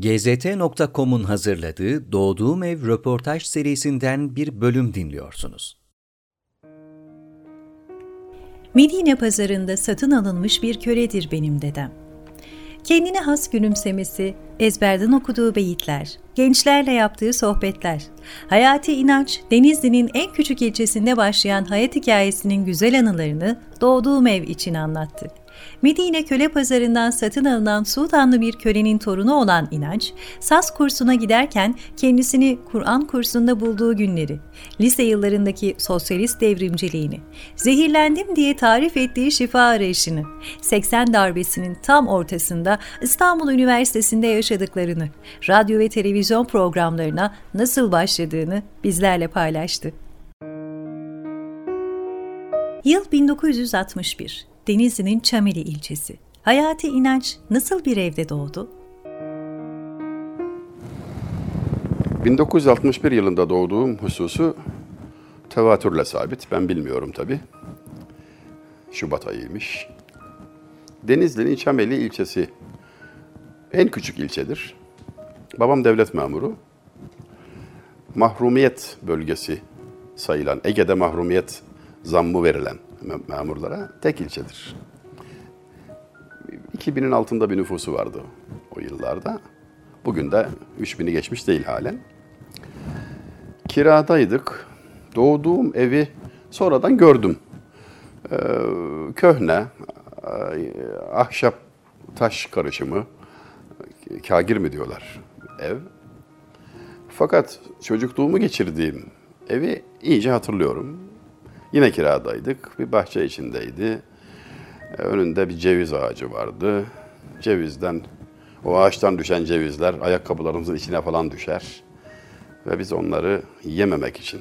GZT.com'un hazırladığı Doğduğum Ev röportaj serisinden bir bölüm dinliyorsunuz. Medine pazarında satın alınmış bir köledir benim dedem. Kendine has gülümsemesi, ezberden okuduğu beyitler, gençlerle yaptığı sohbetler, hayati inanç, Denizli'nin en küçük ilçesinde başlayan hayat hikayesinin güzel anılarını doğduğum ev için anlattı. Medine köle pazarından satın alınan Sudanlı bir kölenin torunu olan İnanç, saz kursuna giderken kendisini Kur'an kursunda bulduğu günleri, lise yıllarındaki sosyalist devrimciliğini, zehirlendim diye tarif ettiği şifa arayışını, 80 darbesinin tam ortasında İstanbul Üniversitesi'nde yaşadıklarını, radyo ve televizyon programlarına nasıl başladığını bizlerle paylaştı. Yıl 1961. Denizli'nin Çameli ilçesi. Hayati İnanç nasıl bir evde doğdu? 1961 yılında doğduğum hususu tevatürle sabit. Ben bilmiyorum tabi. Şubat ayıymış. Denizli'nin Çameli ilçesi en küçük ilçedir. Babam devlet memuru. Mahrumiyet bölgesi sayılan, Ege'de mahrumiyet zammı verilen memurlara tek ilçedir. 2000'in altında bir nüfusu vardı o yıllarda. Bugün de 3000'i geçmiş değil halen. Kiradaydık. Doğduğum evi sonradan gördüm. Ee, köhne, ahşap taş karışımı, kagir mi diyorlar ev. Fakat çocukluğumu geçirdiğim evi iyice hatırlıyorum. Yine kiradaydık. Bir bahçe içindeydi. E, önünde bir ceviz ağacı vardı. Cevizden, o ağaçtan düşen cevizler ayakkabılarımızın içine falan düşer. Ve biz onları yememek için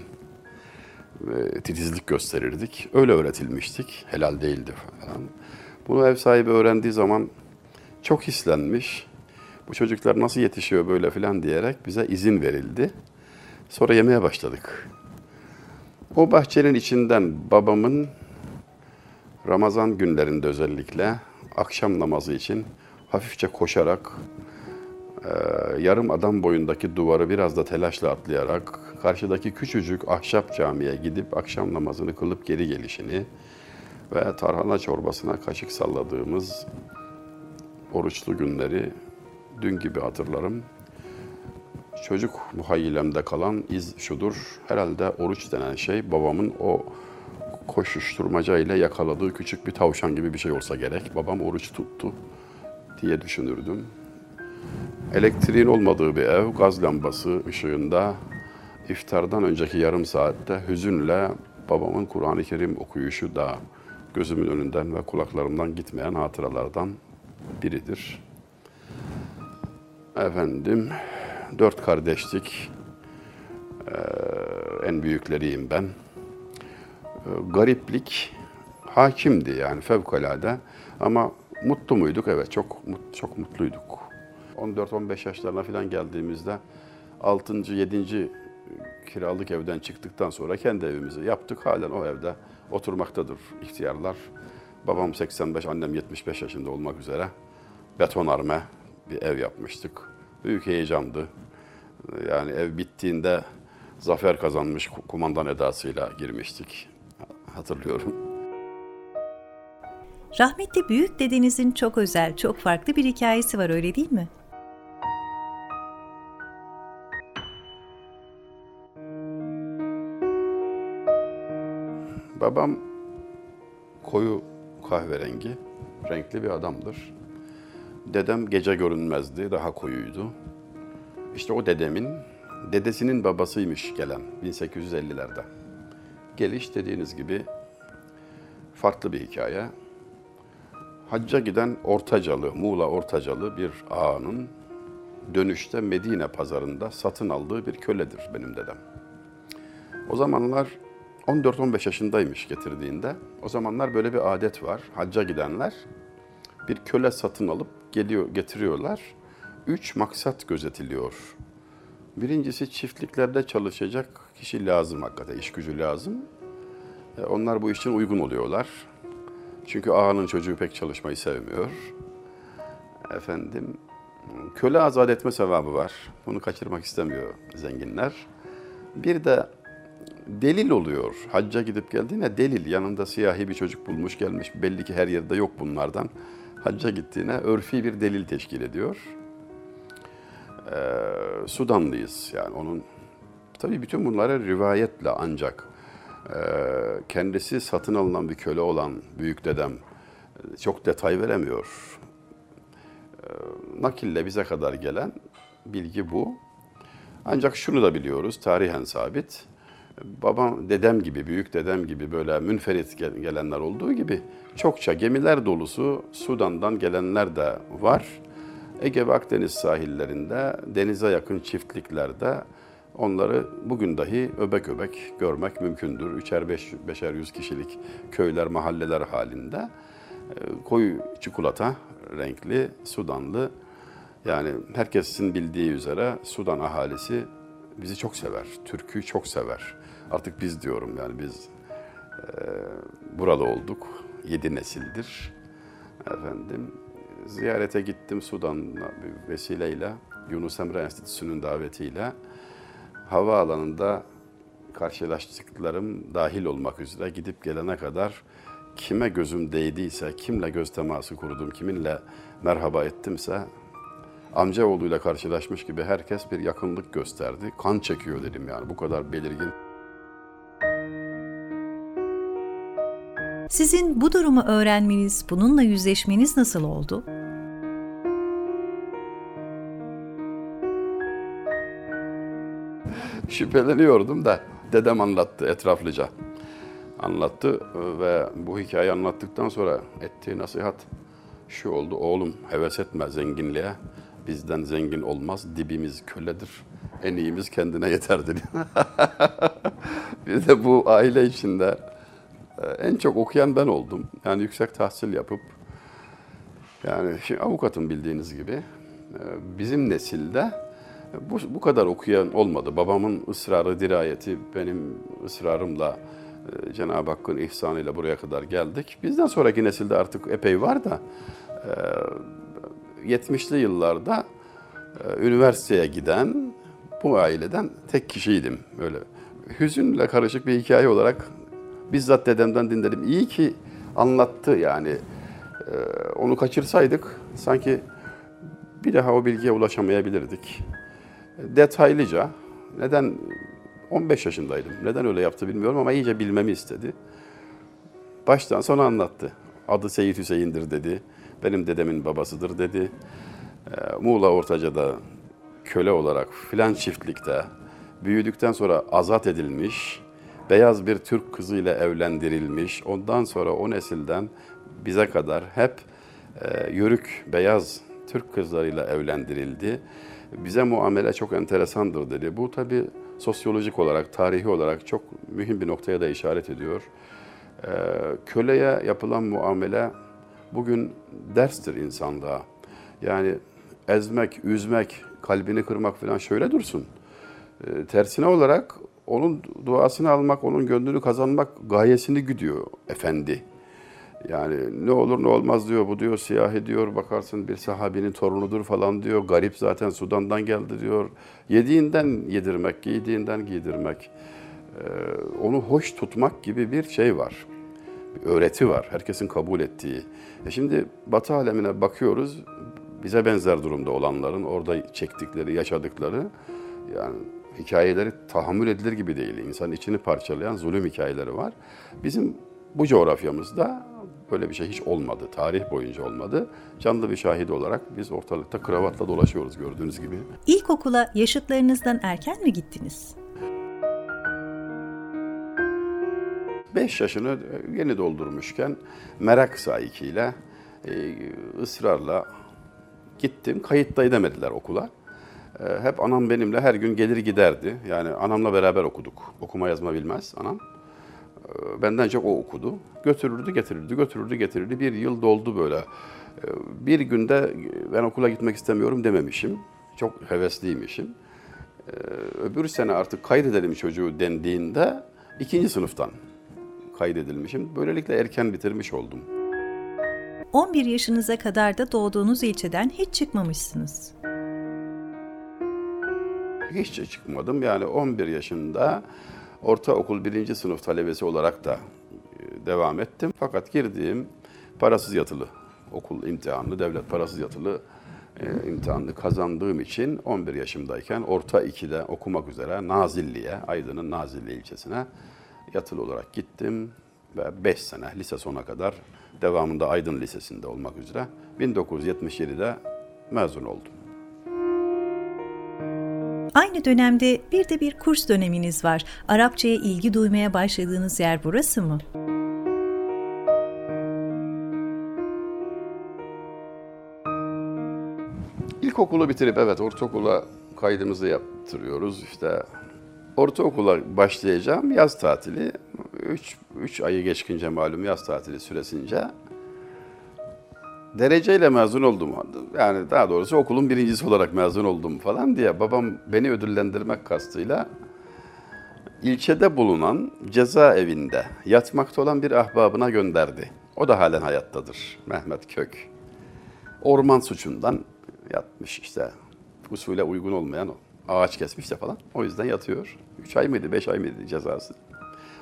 e, titizlik gösterirdik. Öyle öğretilmiştik. Helal değildi falan. Bunu ev sahibi öğrendiği zaman çok hislenmiş. Bu çocuklar nasıl yetişiyor böyle falan diyerek bize izin verildi. Sonra yemeye başladık. O bahçenin içinden babamın Ramazan günlerinde özellikle akşam namazı için hafifçe koşarak e, yarım adam boyundaki duvarı biraz da telaşla atlayarak karşıdaki küçücük ahşap camiye gidip akşam namazını kılıp geri gelişini ve tarhana çorbasına kaşık salladığımız oruçlu günleri dün gibi hatırlarım. Çocuk muhayyilemde kalan iz şudur. Herhalde oruç denen şey babamın o koşuşturmaca ile yakaladığı küçük bir tavşan gibi bir şey olsa gerek. Babam oruç tuttu diye düşünürdüm. Elektriğin olmadığı bir ev, gaz lambası ışığında iftardan önceki yarım saatte hüzünle babamın Kur'an-ı Kerim okuyuşu da gözümün önünden ve kulaklarımdan gitmeyen hatıralardan biridir. Efendim, dört kardeştik. En büyükleriyim ben. Gariplik hakimdi yani fevkalade. Ama mutlu muyduk? Evet çok çok mutluyduk. 14-15 yaşlarına falan geldiğimizde 6. 7. kiralık evden çıktıktan sonra kendi evimizi yaptık. Halen o evde oturmaktadır ihtiyarlar. Babam 85, annem 75 yaşında olmak üzere betonarme bir ev yapmıştık. Büyük heyecandı. Yani ev bittiğinde zafer kazanmış kumandan edasıyla girmiştik. Hatırlıyorum. Rahmetli büyük dedenizin çok özel, çok farklı bir hikayesi var öyle değil mi? Babam koyu kahverengi, renkli bir adamdır. Dedem gece görünmezdi, daha koyuydu. İşte o dedemin, dedesinin babasıymış gelen 1850'lerde. Geliş dediğiniz gibi farklı bir hikaye. Hacca giden Ortacalı, Muğla Ortacalı bir ağanın dönüşte Medine pazarında satın aldığı bir köledir benim dedem. O zamanlar 14-15 yaşındaymış getirdiğinde. O zamanlar böyle bir adet var. Hacca gidenler bir köle satın alıp geliyor getiriyorlar. Üç maksat gözetiliyor. Birincisi çiftliklerde çalışacak kişi lazım hakikaten, iş gücü lazım. E, onlar bu için uygun oluyorlar. Çünkü ağanın çocuğu pek çalışmayı sevmiyor. Efendim, köle azat etme sevabı var. Bunu kaçırmak istemiyor zenginler. Bir de delil oluyor. Hacca gidip geldiğine delil. Yanında siyahi bir çocuk bulmuş gelmiş. Belli ki her yerde yok bunlardan. Hacca gittiğine örfi bir delil teşkil ediyor. Ee, Sudanlıyız yani onun. Tabii bütün bunları rivayetle ancak e, kendisi satın alınan bir köle olan büyük dedem e, çok detay veremiyor. E, nakille bize kadar gelen bilgi bu. Ancak şunu da biliyoruz, tarihen sabit. Babam, dedem gibi, büyük dedem gibi böyle münferit gel- gelenler olduğu gibi çokça gemiler dolusu Sudan'dan gelenler de var. Ege ve Akdeniz sahillerinde, denize yakın çiftliklerde onları bugün dahi öbek öbek görmek mümkündür. Üçer beş, beşer yüz kişilik köyler, mahalleler halinde. E, Koyu çikolata renkli, Sudanlı yani herkesin bildiği üzere Sudan ahalisi bizi çok sever. Türk'ü çok sever. Artık biz diyorum yani biz e, buralı olduk. Yedi nesildir. Efendim ziyarete gittim Sudan'a bir vesileyle. Yunus Emre Enstitüsü'nün davetiyle. Havaalanında karşılaştıklarım dahil olmak üzere gidip gelene kadar kime gözüm değdiyse, kimle göz teması kurdum, kiminle merhaba ettimse amcaoğluyla karşılaşmış gibi herkes bir yakınlık gösterdi. Kan çekiyor dedim yani bu kadar belirgin. Sizin bu durumu öğrenmeniz, bununla yüzleşmeniz nasıl oldu? Şüpheleniyordum da dedem anlattı etraflıca. Anlattı ve bu hikayeyi anlattıktan sonra ettiği nasihat şu oldu. Oğlum heves etme zenginliğe. Bizden zengin olmaz. Dibimiz köledir. En iyimiz kendine yeter dedi. bir de bu aile içinde e, en çok okuyan ben oldum. Yani yüksek tahsil yapıp yani şimdi avukatım bildiğiniz gibi. Ee, Bizim nesilde bu, bu kadar okuyan olmadı. Babamın ısrarı, dirayeti, benim ısrarımla e, Cenab-ı Hakk'ın ihsanıyla buraya kadar geldik. Bizden sonraki nesilde artık epey var da e, 70'li yıllarda e, üniversiteye giden bu aileden tek kişiydim. Böyle hüzünle karışık bir hikaye olarak bizzat dedemden dinledim. İyi ki anlattı yani. Ee, onu kaçırsaydık sanki bir daha o bilgiye ulaşamayabilirdik. Detaylıca neden 15 yaşındaydım. Neden öyle yaptı bilmiyorum ama iyice bilmemi istedi. Baştan sona anlattı. Adı Seyit Hüseyin'dir dedi. Benim dedemin babasıdır dedi. Ee, Muğla Ortaca'da köle olarak filan çiftlikte büyüdükten sonra azat edilmiş, beyaz bir Türk kızıyla evlendirilmiş. Ondan sonra o nesilden bize kadar hep e, yörük beyaz Türk kızlarıyla evlendirildi. Bize muamele çok enteresandır dedi. Bu tabi sosyolojik olarak, tarihi olarak çok mühim bir noktaya da işaret ediyor. Ee, köleye yapılan muamele bugün derstir insanlığa. Yani ezmek, üzmek, kalbini kırmak falan şöyle dursun. Ee, tersine olarak onun duasını almak, onun gönlünü kazanmak gayesini güdüyor efendi. Yani ne olur ne olmaz diyor, bu diyor siyahi diyor, bakarsın bir sahabinin torunudur falan diyor. Garip zaten Sudan'dan geldi diyor. Yediğinden yedirmek, giydiğinden giydirmek. Onu hoş tutmak gibi bir şey var. Bir öğreti var, herkesin kabul ettiği. E şimdi Batı alemine bakıyoruz, bize benzer durumda olanların orada çektikleri, yaşadıkları yani hikayeleri tahammül edilir gibi değil. İnsanın içini parçalayan zulüm hikayeleri var. Bizim bu coğrafyamızda böyle bir şey hiç olmadı. Tarih boyunca olmadı. Canlı bir şahit olarak biz ortalıkta kravatla dolaşıyoruz gördüğünüz gibi. İlkokula yaşıtlarınızdan erken mi gittiniz? 5 yaşını yeni doldurmuşken merak sahikiyle, e, ısrarla gittim. Kayıt da edemediler okula. E, Hep anam benimle her gün gelir giderdi. Yani anamla beraber okuduk. Okuma yazma bilmez anam. E, Benden çok o okudu. Götürürdü getirirdi, götürürdü getirirdi. Bir yıl doldu böyle. E, Bir günde ben okula gitmek istemiyorum dememişim. Çok hevesliymişim. Öbür sene artık kaydedelim çocuğu dendiğinde ikinci sınıftan kaydedilmişim. Böylelikle erken bitirmiş oldum. 11 yaşınıza kadar da doğduğunuz ilçeden hiç çıkmamışsınız. Hiç çıkmadım. Yani 11 yaşında ortaokul birinci sınıf talebesi olarak da e, devam ettim. Fakat girdiğim parasız yatılı okul imtihanını, devlet parasız yatılı e, imtihanını kazandığım için 11 yaşımdayken orta 2'de okumak üzere Nazilli'ye, Aydın'ın Nazilli ilçesine yatılı olarak gittim ve 5 sene lise sona kadar devamında Aydın Lisesi'nde olmak üzere 1977'de mezun oldum. Aynı dönemde bir de bir kurs döneminiz var. Arapçaya ilgi duymaya başladığınız yer burası mı? İlkokulu bitirip evet ortaokula kaydımızı yaptırıyoruz. İşte ortaokula başlayacağım yaz tatili. 3 3 ayı geçkince malum yaz tatili süresince dereceyle mezun oldum. Yani daha doğrusu okulun birincisi olarak mezun oldum falan diye babam beni ödüllendirmek kastıyla ilçede bulunan cezaevinde yatmakta olan bir ahbabına gönderdi. O da halen hayattadır. Mehmet Kök. Orman suçundan yatmış işte. Usule uygun olmayan ağaç kesmiş de falan. O yüzden yatıyor. 3 ay mıydı, 5 ay mıydı cezası?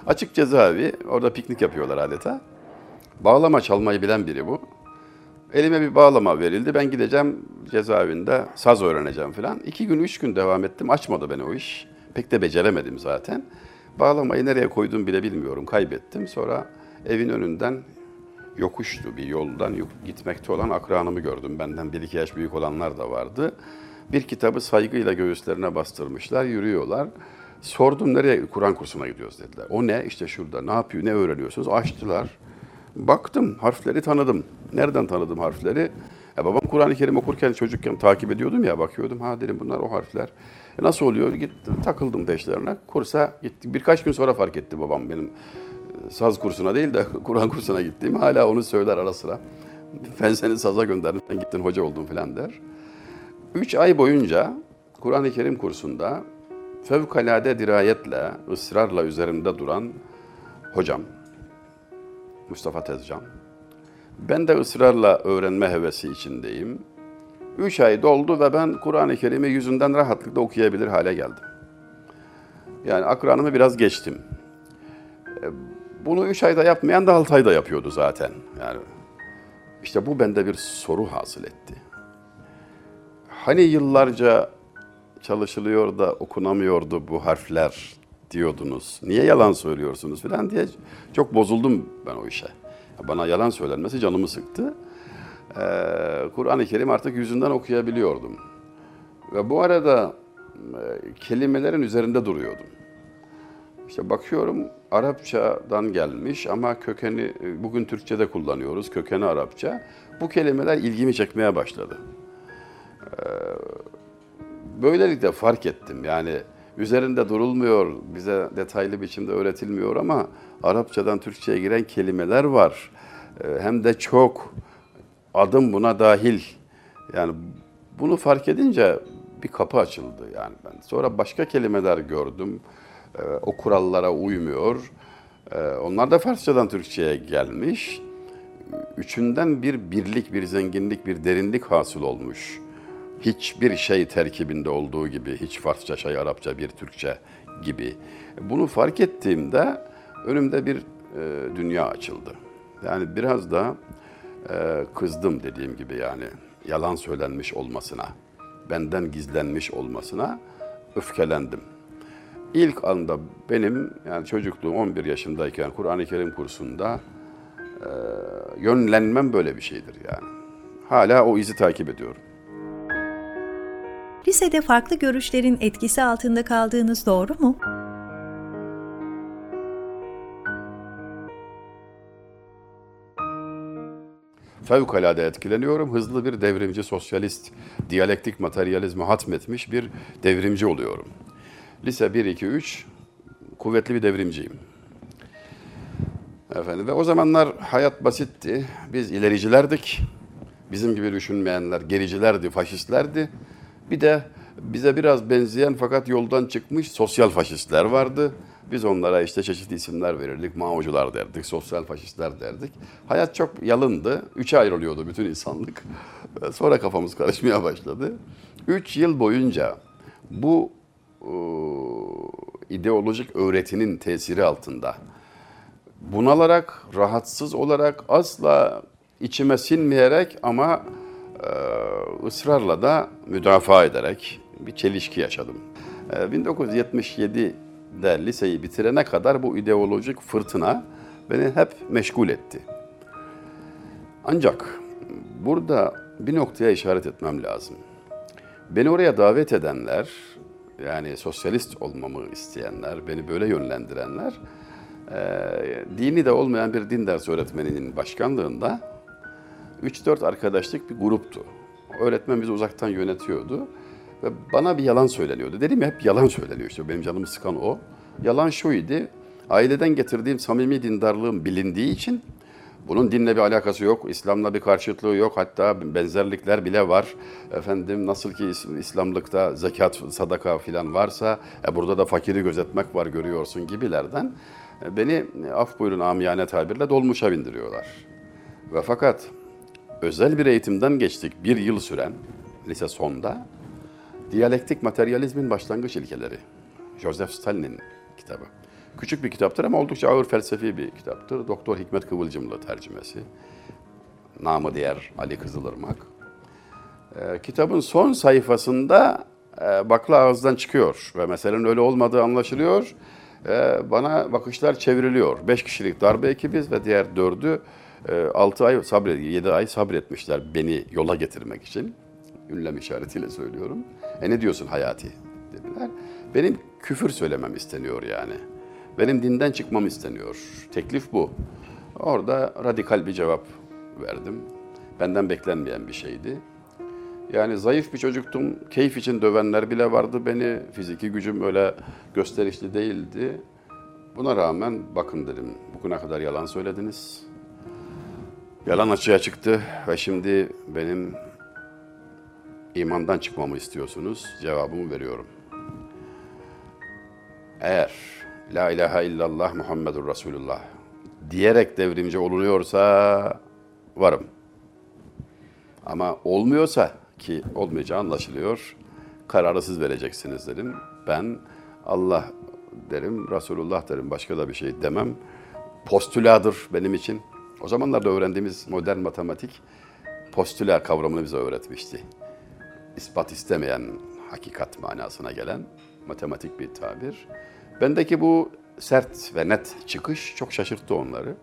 Açık cezaevi. Orada piknik yapıyorlar adeta. Bağlama çalmayı bilen biri bu. Elime bir bağlama verildi. Ben gideceğim cezaevinde saz öğreneceğim falan. İki gün, üç gün devam ettim. Açmadı beni o iş. Pek de beceremedim zaten. Bağlamayı nereye koydum bile bilmiyorum. Kaybettim. Sonra evin önünden yokuştu bir yoldan gitmekte olan akranımı gördüm. Benden bir iki yaş büyük olanlar da vardı. Bir kitabı saygıyla göğüslerine bastırmışlar, yürüyorlar. Sordum nereye? Kur'an kursuna gidiyoruz dediler. O ne? İşte şurada. Ne yapıyor? Ne öğreniyorsunuz? Açtılar. Baktım, harfleri tanıdım. Nereden tanıdım harfleri? Ya babam Kur'an-ı Kerim okurken çocukken takip ediyordum ya, bakıyordum. Ha dedim bunlar o harfler. E nasıl oluyor? Gittim, takıldım peşlerine. Kursa gittik. Birkaç gün sonra fark etti babam benim e, saz kursuna değil de Kur'an kursuna gittiğim. Hala onu söyler ara sıra. Ben seni saza gönderdim, sen gittin hoca oldun falan der. Üç ay boyunca Kur'an-ı Kerim kursunda fevkalade dirayetle, ısrarla üzerimde duran hocam, Mustafa Tezcan. Ben de ısrarla öğrenme hevesi içindeyim. Üç ay doldu ve ben Kur'an-ı Kerim'i yüzünden rahatlıkla okuyabilir hale geldim. Yani akranımı biraz geçtim. E, Bunu üç ayda yapmayan da altı ayda yapıyordu zaten. Yani işte bu bende bir soru hasıl etti. Hani yıllarca çalışılıyor da okunamıyordu bu harfler diyordunuz. Niye yalan söylüyorsunuz falan diye çok bozuldum ben o işe. Bana yalan söylenmesi canımı sıktı. Ee, Kur'an-ı Kerim artık yüzünden okuyabiliyordum. Ve bu arada e, kelimelerin üzerinde duruyordum. İşte bakıyorum Arapçadan gelmiş ama kökeni e, bugün Türkçe'de kullanıyoruz. Kökeni Arapça. Bu kelimeler ilgimi çekmeye başladı. Böylelikle fark ettim. Yani üzerinde durulmuyor, bize detaylı biçimde öğretilmiyor ama Arapçadan Türkçe'ye giren kelimeler var. Ee, Hem de çok. Adım buna dahil. Yani bunu fark edince bir kapı açıldı yani ben. Sonra başka kelimeler gördüm. Ee, O kurallara uymuyor. Ee, Onlar da Farsçadan Türkçe'ye gelmiş. Üçünden bir birlik, bir zenginlik, bir derinlik hasıl olmuş hiçbir şey terkibinde olduğu gibi, hiç Farsça, şey Arapça, bir Türkçe gibi. Bunu fark ettiğimde önümde bir e, dünya açıldı. Yani biraz da e, kızdım dediğim gibi yani yalan söylenmiş olmasına, benden gizlenmiş olmasına öfkelendim. İlk anda benim yani çocukluğum 11 yaşındayken Kur'an-ı Kerim kursunda e, yönlenmem böyle bir şeydir yani. Hala o izi takip ediyorum. Lisede farklı görüşlerin etkisi altında kaldığınız doğru mu? Fevkalade etkileniyorum. Hızlı bir devrimci, sosyalist, diyalektik materyalizmi hatmetmiş bir devrimci oluyorum. Lise 1, 2, 3 kuvvetli bir devrimciyim. Efendim ve o zamanlar hayat basitti. Biz ilericilerdik. Bizim gibi düşünmeyenler gericilerdi, faşistlerdi. Bir de bize biraz benzeyen fakat yoldan çıkmış sosyal faşistler vardı. Biz onlara işte çeşitli isimler verirdik. Maocular derdik, sosyal faşistler derdik. Hayat çok yalındı. Üçe ayrılıyordu bütün insanlık. Sonra kafamız karışmaya başladı. Üç yıl boyunca bu e, ideolojik öğretinin tesiri altında bunalarak, rahatsız olarak, asla içime sinmeyerek ama ısrarla da müdafaa ederek bir çelişki yaşadım. E, 1977'de liseyi bitirene kadar bu ideolojik fırtına beni hep meşgul etti. Ancak burada bir noktaya işaret etmem lazım. Beni oraya davet edenler, yani sosyalist olmamı isteyenler, beni böyle yönlendirenler, eee, dini de olmayan bir din dersi öğretmeninin başkanlığında 3-4 arkadaşlık bir gruptu. Öğretmen bizi uzaktan yönetiyordu ve bana bir yalan söyleniyordu. Dedim ya hep yalan söyleniyor işte benim canımı sıkan o. Yalan şuydu, aileden getirdiğim samimi dindarlığım bilindiği için bunun dinle bir alakası yok, İslam'la bir karşıtlığı yok. Hatta benzerlikler bile var. Efendim nasıl ki İs- İslamlıkta zekat, sadaka filan varsa e, burada da fakiri gözetmek var görüyorsun gibilerden e, beni e, af buyurun amiyane tabirle dolmuşa bindiriyorlar. Ve fakat özel bir eğitimden geçtik bir yıl süren lise sonda Diyalektik Materyalizmin Başlangıç İlkeleri. Joseph Stalin'in kitabı. Küçük bir kitaptır ama oldukça ağır felsefi bir kitaptır. Doktor Hikmet Kıvılcımlı tercümesi. Namı diğer Ali Kızılırmak. Ee, kitabın son sayfasında e, bakla ağızdan çıkıyor ve meselenin öyle olmadığı anlaşılıyor. Ee, bana bakışlar çevriliyor. Beş kişilik darbe ekibiz ve diğer dördü e, altı ay sabret, yedi ay sabretmişler beni yola getirmek için. Ünlem işaretiyle söylüyorum. E ne diyorsun Hayati dediler. Benim küfür söylemem isteniyor yani. Benim dinden çıkmam isteniyor. Teklif bu. Orada radikal bir cevap verdim. Benden beklenmeyen bir şeydi. Yani zayıf bir çocuktum. Keyif için dövenler bile vardı beni. Fiziki gücüm öyle gösterişli değildi. Buna rağmen bakın dedim. Bugüne kadar yalan söylediniz. Yalan açığa çıktı ve şimdi benim imandan çıkmamı istiyorsunuz. Cevabımı veriyorum. Eğer La ilahe illallah Muhammedur Resulullah diyerek devrimci olunuyorsa varım. Ama olmuyorsa ki olmayacağı anlaşılıyor. Kararı siz vereceksiniz dedim. Ben Allah derim, Resulullah derim. Başka da bir şey demem. Postüladır benim için. O zamanlarda öğrendiğimiz modern matematik postüla kavramını bize öğretmişti. İspat istemeyen hakikat manasına gelen matematik bir tabir. Bendeki bu sert ve net çıkış çok şaşırttı onları.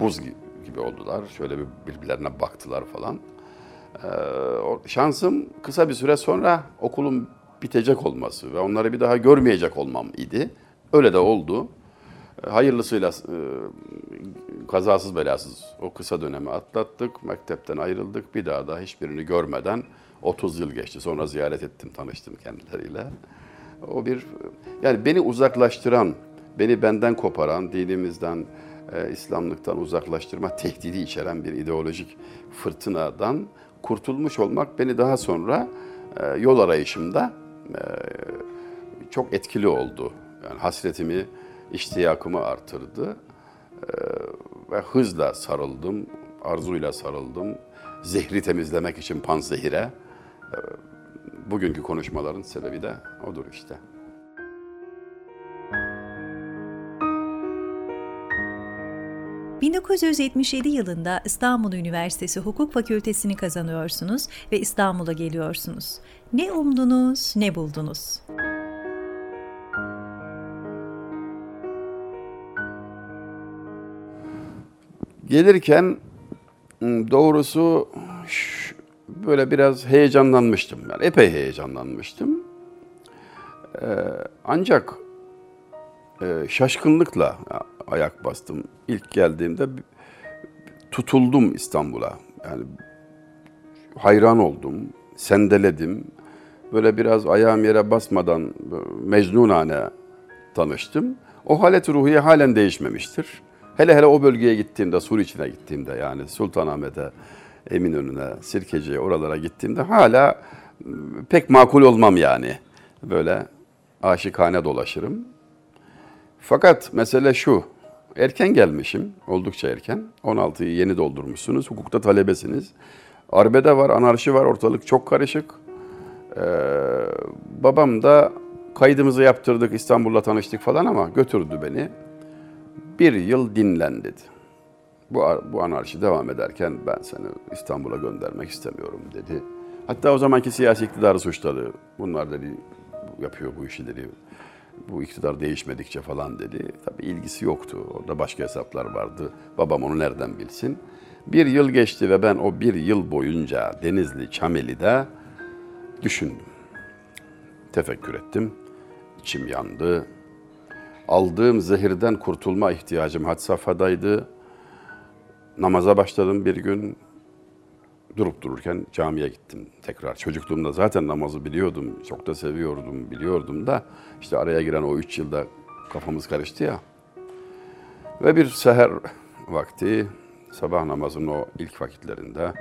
Buz gi- gibi oldular. Şöyle bir birbirlerine baktılar falan. Ee, şansım kısa bir süre sonra okulun bitecek olması ve onları bir daha görmeyecek olmam idi. Öyle de oldu. Hayırlısıyla e, kazasız belasız o kısa dönemi atlattık. Mektepten ayrıldık. Bir daha da hiçbirini görmeden 30 yıl geçti. Sonra ziyaret ettim, tanıştım kendileriyle. O bir yani beni uzaklaştıran, beni benden koparan, dinimizden, e, İslamlıktan uzaklaştırma tehdidi içeren bir ideolojik fırtınadan kurtulmuş olmak beni daha sonra e, yol arayışımda çok etkili oldu. Yani hasretimi, iştiyakımı artırdı E, ve hızla sarıldım, arzuyla sarıldım. Zehri temizlemek için panzehire. E, bugünkü konuşmaların sebebi de odur işte. ...1977 yılında İstanbul Üniversitesi Hukuk Fakültesini kazanıyorsunuz ve İstanbul'a geliyorsunuz. Ne umdunuz, ne buldunuz? Gelirken doğrusu böyle biraz heyecanlanmıştım. Yani epey heyecanlanmıştım. Ancak şaşkınlıkla ayak bastım. İlk geldiğimde tutuldum İstanbul'a. Yani hayran oldum, sendeledim. Böyle biraz ayağım yere basmadan mecnunane tanıştım. O halet ruhiye halen değişmemiştir. Hele hele o bölgeye gittiğimde, Sur içine gittiğimde yani Sultanahmet'e, Eminönü'ne, Sirkeci'ye oralara gittiğimde hala m, pek makul olmam yani. Böyle aşıkane dolaşırım. Fakat mesele şu, erken gelmişim, oldukça erken. 16'yı yeni doldurmuşsunuz, hukukta talebesiniz. Arbede var, anarşi var, ortalık çok karışık. Ee, babam da Kaydımızı yaptırdık, İstanbul'la tanıştık falan ama götürdü beni. Bir yıl dinlen dedi. Bu, bu anarşi devam ederken ben seni İstanbul'a göndermek istemiyorum dedi. Hatta o zamanki siyasi iktidarı suçladı. Bunlar dedi yapıyor bu işi dedi. Bu iktidar değişmedikçe falan dedi. Tabii ilgisi yoktu. Orada başka hesaplar vardı. Babam onu nereden bilsin. Bir yıl geçti ve ben o bir yıl boyunca Denizli Çameli'de düşündüm. Tefekkür ettim. İçim yandı. Aldığım zehirden kurtulma ihtiyacım had safhadaydı. Namaza başladım bir gün. Durup dururken camiye gittim tekrar. Çocukluğumda zaten namazı biliyordum. Çok da seviyordum, biliyordum da. işte araya giren o üç yılda kafamız karıştı ya. Ve bir seher vakti sabah namazının o ilk vakitlerinde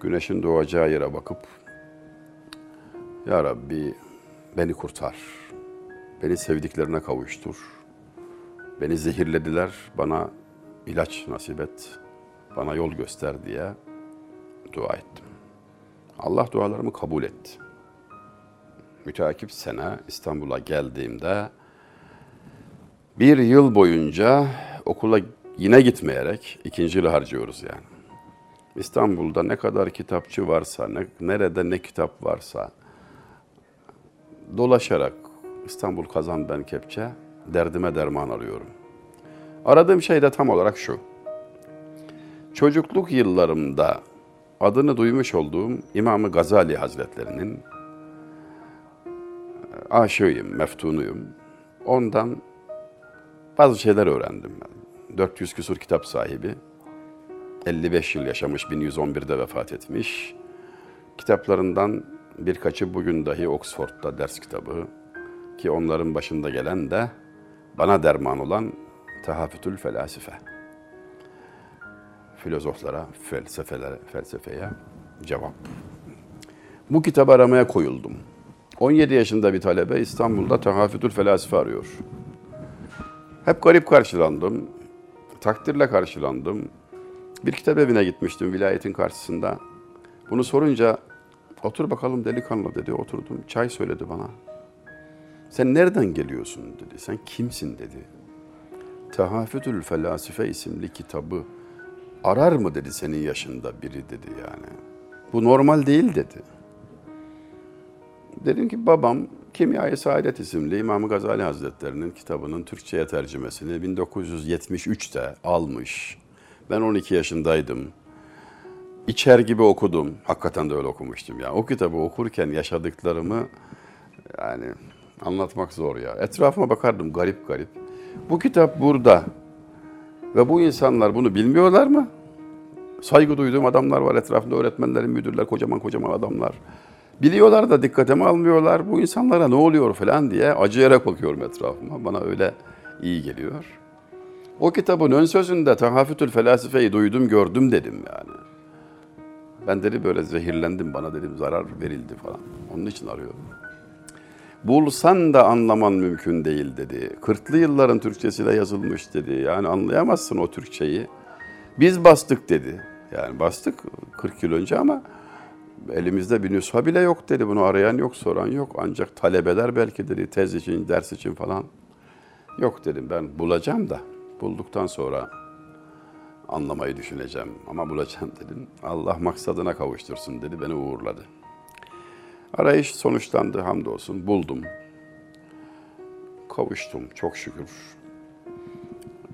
güneşin doğacağı yere bakıp Ya Rabbi beni kurtar, beni sevdiklerine kavuştur, beni zehirlediler, bana ilaç nasip et, bana yol göster diye dua ettim. Allah dualarımı kabul etti. Müteakip sene İstanbul'a geldiğimde bir yıl boyunca okula yine gitmeyerek ikinci yılı harcıyoruz yani. İstanbul'da ne kadar kitapçı varsa, ne, nerede ne kitap varsa dolaşarak İstanbul kazan ben kepçe derdime derman arıyorum. Aradığım şey de tam olarak şu. Çocukluk yıllarımda adını duymuş olduğum İmam Gazali Hazretlerinin aşığıyım, meftunuyum. Ondan bazı şeyler öğrendim. 400 küsur kitap sahibi. 55 yıl yaşamış, 1111'de vefat etmiş. Kitaplarından birkaçı bugün dahi Oxford'da ders kitabı ki onların başında gelen de bana derman olan Tahafütül Felasife. Filozoflara, felsefelere, felsefeye cevap. Bu kitabı aramaya koyuldum. 17 yaşında bir talebe İstanbul'da Tahafütül Felasife arıyor. Hep garip karşılandım. Takdirle karşılandım. Bir kitap evine gitmiştim vilayetin karşısında. Bunu sorunca otur bakalım delikanlı dedi. Oturdum. Çay söyledi bana. Sen nereden geliyorsun dedi. Sen kimsin dedi. Tahafütül Felasife isimli kitabı arar mı dedi senin yaşında biri dedi yani. Bu normal değil dedi. Dedim ki babam Kimya-i Saadet isimli İmam Gazali Hazretleri'nin kitabının Türkçe'ye tercümesini 1973'te almış. Ben 12 yaşındaydım. İçer gibi okudum. Hakikaten de öyle okumuştum ya. O kitabı okurken yaşadıklarımı yani anlatmak zor ya. Etrafıma bakardım garip garip. Bu kitap burada. Ve bu insanlar bunu bilmiyorlar mı? Saygı duyduğum adamlar var etrafında öğretmenlerin, müdürler, kocaman kocaman adamlar. Biliyorlar da dikkatimi almıyorlar. Bu insanlara ne oluyor falan diye acıyarak bakıyorum etrafıma. Bana öyle iyi geliyor. O kitabın ön sözünde Tahafütül Felasife'yi duydum, gördüm dedim yani. Ben dedi böyle zehirlendim, bana dedim zarar verildi falan. Onun için arıyorum. Bulsan da anlaman mümkün değil dedi. Kırklı yılların Türkçesiyle yazılmış dedi. Yani anlayamazsın o Türkçeyi. Biz bastık dedi. Yani bastık 40 yıl önce ama elimizde bir nüsha bile yok dedi. Bunu arayan yok, soran yok. Ancak talebeler belki dedi tez için, ders için falan. Yok dedim ben bulacağım da bulduktan sonra anlamayı düşüneceğim. Ama bulacağım dedim. Allah maksadına kavuştursun dedi. Beni uğurladı. Arayış sonuçlandı hamdolsun. Buldum. Kavuştum çok şükür.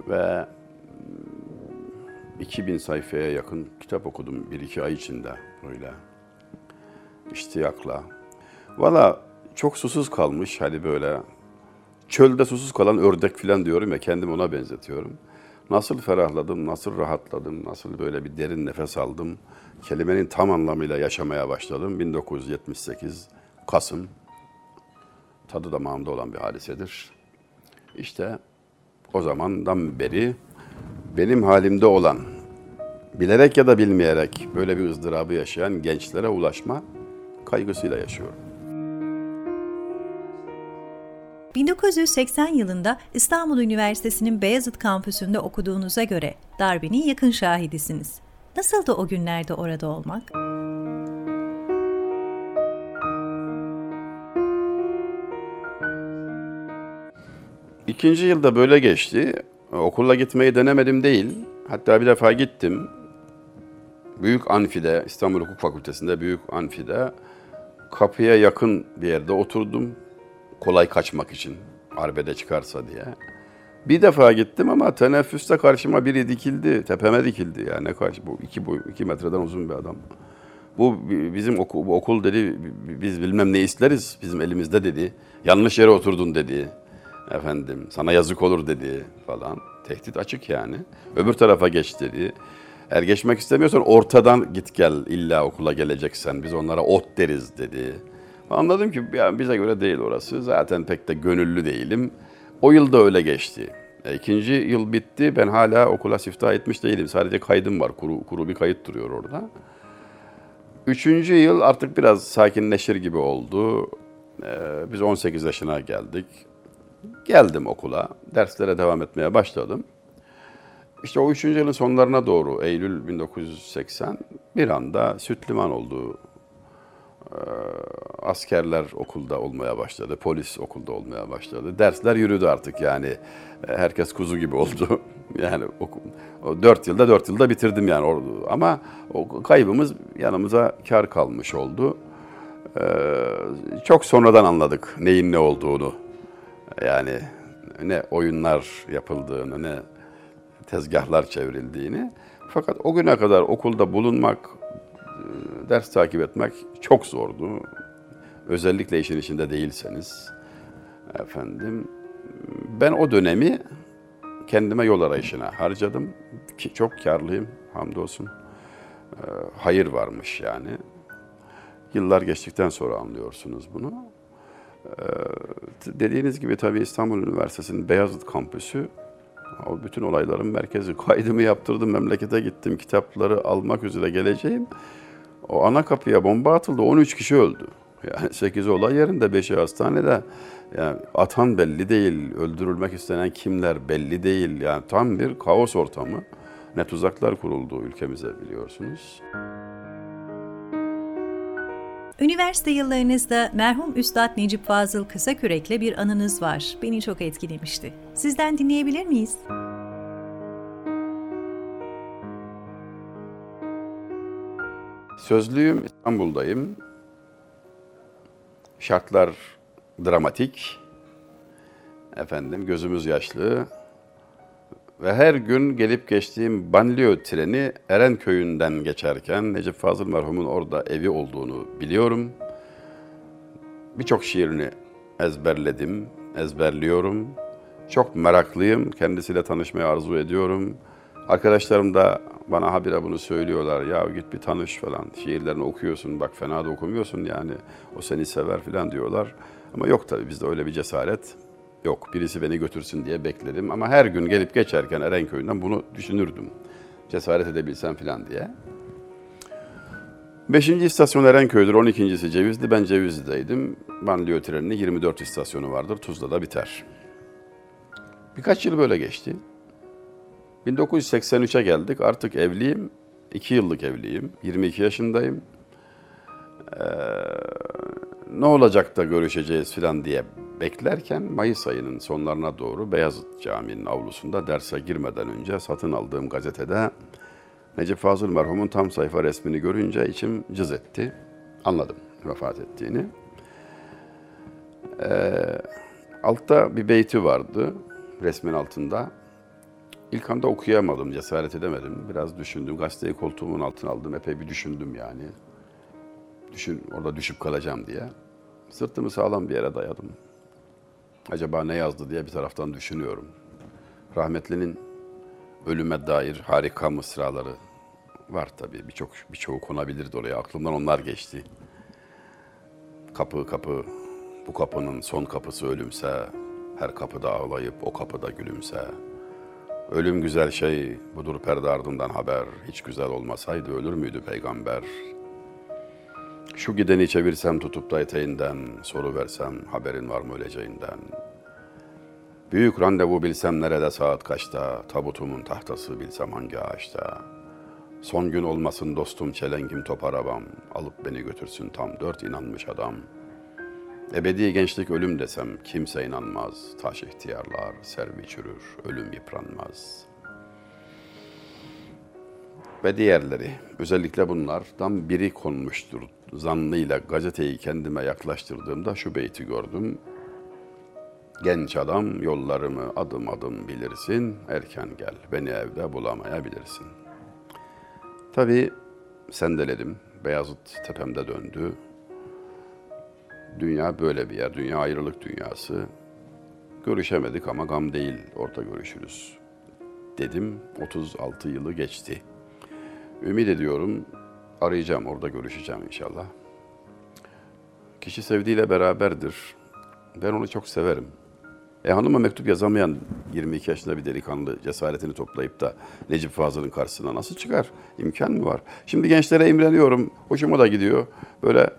Ve 2000 sayfaya yakın kitap okudum bir iki ay içinde böyle iştiyakla. Valla çok susuz kalmış hani böyle çölde susuz kalan ördek falan diyorum ya kendimi ona benzetiyorum. Nasıl ferahladım, nasıl rahatladım, nasıl böyle bir derin nefes aldım. Kelimenin tam anlamıyla yaşamaya başladım. 1978 Kasım tadı damağımda olan bir hadisedir. İşte o zamandan beri benim halimde olan, bilerek ya da bilmeyerek böyle bir ızdırabı yaşayan gençlere ulaşma kaygısıyla yaşıyorum. 1980 yılında İstanbul Üniversitesi'nin Beyazıt kampüsünde okuduğunuza göre darbenin yakın şahidisiniz. Nasıldı o günlerde orada olmak? İkinci yılda böyle geçti. Okula gitmeyi denemedim değil. Hatta bir defa gittim. Büyük Anfi'de, İstanbul Hukuk Fakültesi'nde Büyük Anfi'de kapıya yakın bir yerde oturdum. Kolay kaçmak için, arbede çıkarsa diye. Bir defa gittim ama teneffüste karşıma biri dikildi, tepeme dikildi. Yani ne karşı, bu iki, boy, iki metreden uzun bir adam. Bu bi- bizim oku- bu okul dedi, biz bilmem ne isteriz, bizim elimizde dedi. Yanlış yere oturdun dedi. Efendim, sana yazık olur dedi falan. Tehdit açık yani. Öbür tarafa geç dedi. Eğer geçmek istemiyorsan ortadan git gel illa okula geleceksen. Biz onlara ot deriz dedi. Anladım ki ya bize göre değil orası. Zaten pek de gönüllü değilim. O yıl da öyle geçti. E, ikinci yıl bitti. Ben hala okula siftah etmiş değilim. Sadece kaydım var. Kuru, kuru bir kayıt duruyor orada. Üçüncü yıl artık biraz sakinleşir gibi oldu. Ee, biz 18 yaşına geldik. Geldim okula. Derslere devam etmeye başladım. İşte o üçüncü yılın sonlarına doğru Eylül 1980 bir anda süt liman oldu. Ee, askerler okulda olmaya başladı, polis okulda olmaya başladı. Dersler yürüdü artık yani. Herkes kuzu gibi oldu. Yani o, o dört yılda dört yılda bitirdim yani. Ama o kaybımız yanımıza kar kalmış oldu. Ee, çok sonradan anladık neyin ne olduğunu. Yani ne oyunlar yapıldığını, ne tezgahlar çevrildiğini. Fakat o güne kadar okulda bulunmak, ders takip etmek çok zordu. Özellikle işin içinde değilseniz. Efendim, ben o dönemi kendime yol arayışına harcadım. Ki çok karlıyım hamdolsun. Ee, hayır varmış yani. Yıllar geçtikten sonra anlıyorsunuz bunu. Ee, dediğiniz gibi tabii İstanbul Üniversitesi'nin Beyazıt kampüsü o bütün olayların merkezi. Kaydımı yaptırdım, memlekete gittim, kitapları almak üzere geleceğim. O ana kapıya bomba atıldı, 13 kişi öldü. Yani 8'i olay yerinde, 5'i hastanede. Yani atan belli değil, öldürülmek istenen kimler belli değil. Yani tam bir kaos ortamı. Ne tuzaklar kuruldu ülkemize biliyorsunuz. Üniversite yıllarınızda merhum Üstad Necip Fazıl Kısakürek'le bir anınız var. Beni çok etkilemişti. Sizden dinleyebilir miyiz? Sözlüyüm, İstanbul'dayım. Şartlar dramatik. Efendim gözümüz yaşlı. Ve her gün gelip geçtiğim banliyö treni Erenköy'ünden geçerken Necip Fazıl merhumun orada evi olduğunu biliyorum. Birçok şiirini ezberledim, ezberliyorum. Çok meraklıyım, kendisiyle tanışmayı arzu ediyorum. Arkadaşlarım da bana habire bunu söylüyorlar. Ya git bir tanış falan. Şiirlerini okuyorsun, bak fena da okumuyorsun yani. O seni sever falan diyorlar. Ama yok tabii bizde öyle bir cesaret yok. Birisi beni götürsün diye bekledim. Ama her gün gelip geçerken Erenköy'ünden bunu düşünürdüm. Cesaret edebilsem falan diye. Beşinci istasyon Erenköy'dür, 12.si Cevizli. Ben Cevizli'deydim. Banliyö treninin 24 istasyonu vardır. Tuzla'da biter. Birkaç yıl böyle geçti. 1983'e geldik. Artık evliyim. 2 yıllık evliyim. 22 yaşındayım. Ee, ne olacak da görüşeceğiz falan diye beklerken Mayıs ayının sonlarına doğru Beyazıt Camii'nin avlusunda derse girmeden önce satın aldığım gazetede Necip Fazıl merhumun tam sayfa resmini görünce içim cız etti. Anladım vefat ettiğini. Ee, altta bir beyti vardı resmin altında. İlk anda okuyamadım, cesaret edemedim. Biraz düşündüm, gazeteyi koltuğumun altına aldım, epey bir düşündüm yani. Düşün, orada düşüp kalacağım diye. Sırtımı sağlam bir yere dayadım. Acaba ne yazdı diye bir taraftan düşünüyorum. Rahmetlinin ölüme dair harika mısraları var tabii. Birçok birçoğu konabilirdi oraya. Aklımdan onlar geçti. Kapı kapı, bu kapının son kapısı ölümse, her kapıda ağlayıp o kapıda gülümse. Ölüm güzel şey, budur perde ardından haber. Hiç güzel olmasaydı ölür müydü peygamber? Şu gideni çevirsem tutup da eteğinden, soru versem haberin var mı öleceğinden. Büyük randevu bilsem nerede saat kaçta, tabutumun tahtası bilsem hangi ağaçta. Son gün olmasın dostum çelengim top arabam, alıp beni götürsün tam dört inanmış adam. Ebedi gençlik ölüm desem kimse inanmaz. Taş ihtiyarlar, servi çürür, ölüm yıpranmaz. Ve diğerleri, özellikle bunlardan biri konmuştur. Zannıyla gazeteyi kendime yaklaştırdığımda şu beyti gördüm. Genç adam yollarımı adım adım bilirsin, erken gel, beni evde bulamayabilirsin. Tabii sendeledim, Beyazıt tepemde döndü. Dünya böyle bir yer, dünya ayrılık dünyası. Görüşemedik ama gam değil, orada görüşürüz. Dedim, 36 yılı geçti. Ümit ediyorum, arayacağım, orada görüşeceğim inşallah. Kişi sevdiğiyle beraberdir. Ben onu çok severim. E hanıma mektup yazamayan 22 yaşında bir delikanlı cesaretini toplayıp da Necip Fazıl'ın karşısına nasıl çıkar? İmkan mı var? Şimdi gençlere imreniyorum. Hoşuma da gidiyor. Böyle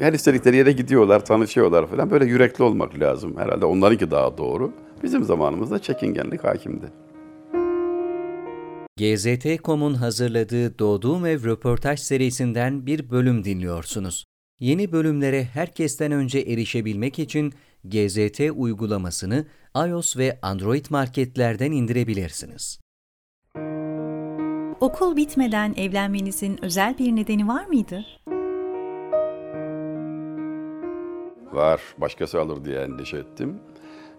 her istedikleri yere gidiyorlar, tanışıyorlar falan. Böyle yürekli olmak lazım. Herhalde onlarınki daha doğru. Bizim zamanımızda çekingenlik hakimdi. GZT.com'un hazırladığı Doğduğum Ev röportaj serisinden bir bölüm dinliyorsunuz. Yeni bölümlere herkesten önce erişebilmek için GZT uygulamasını iOS ve Android marketlerden indirebilirsiniz. Okul bitmeden evlenmenizin özel bir nedeni var mıydı? Var, başkası alır diye endişe ettim.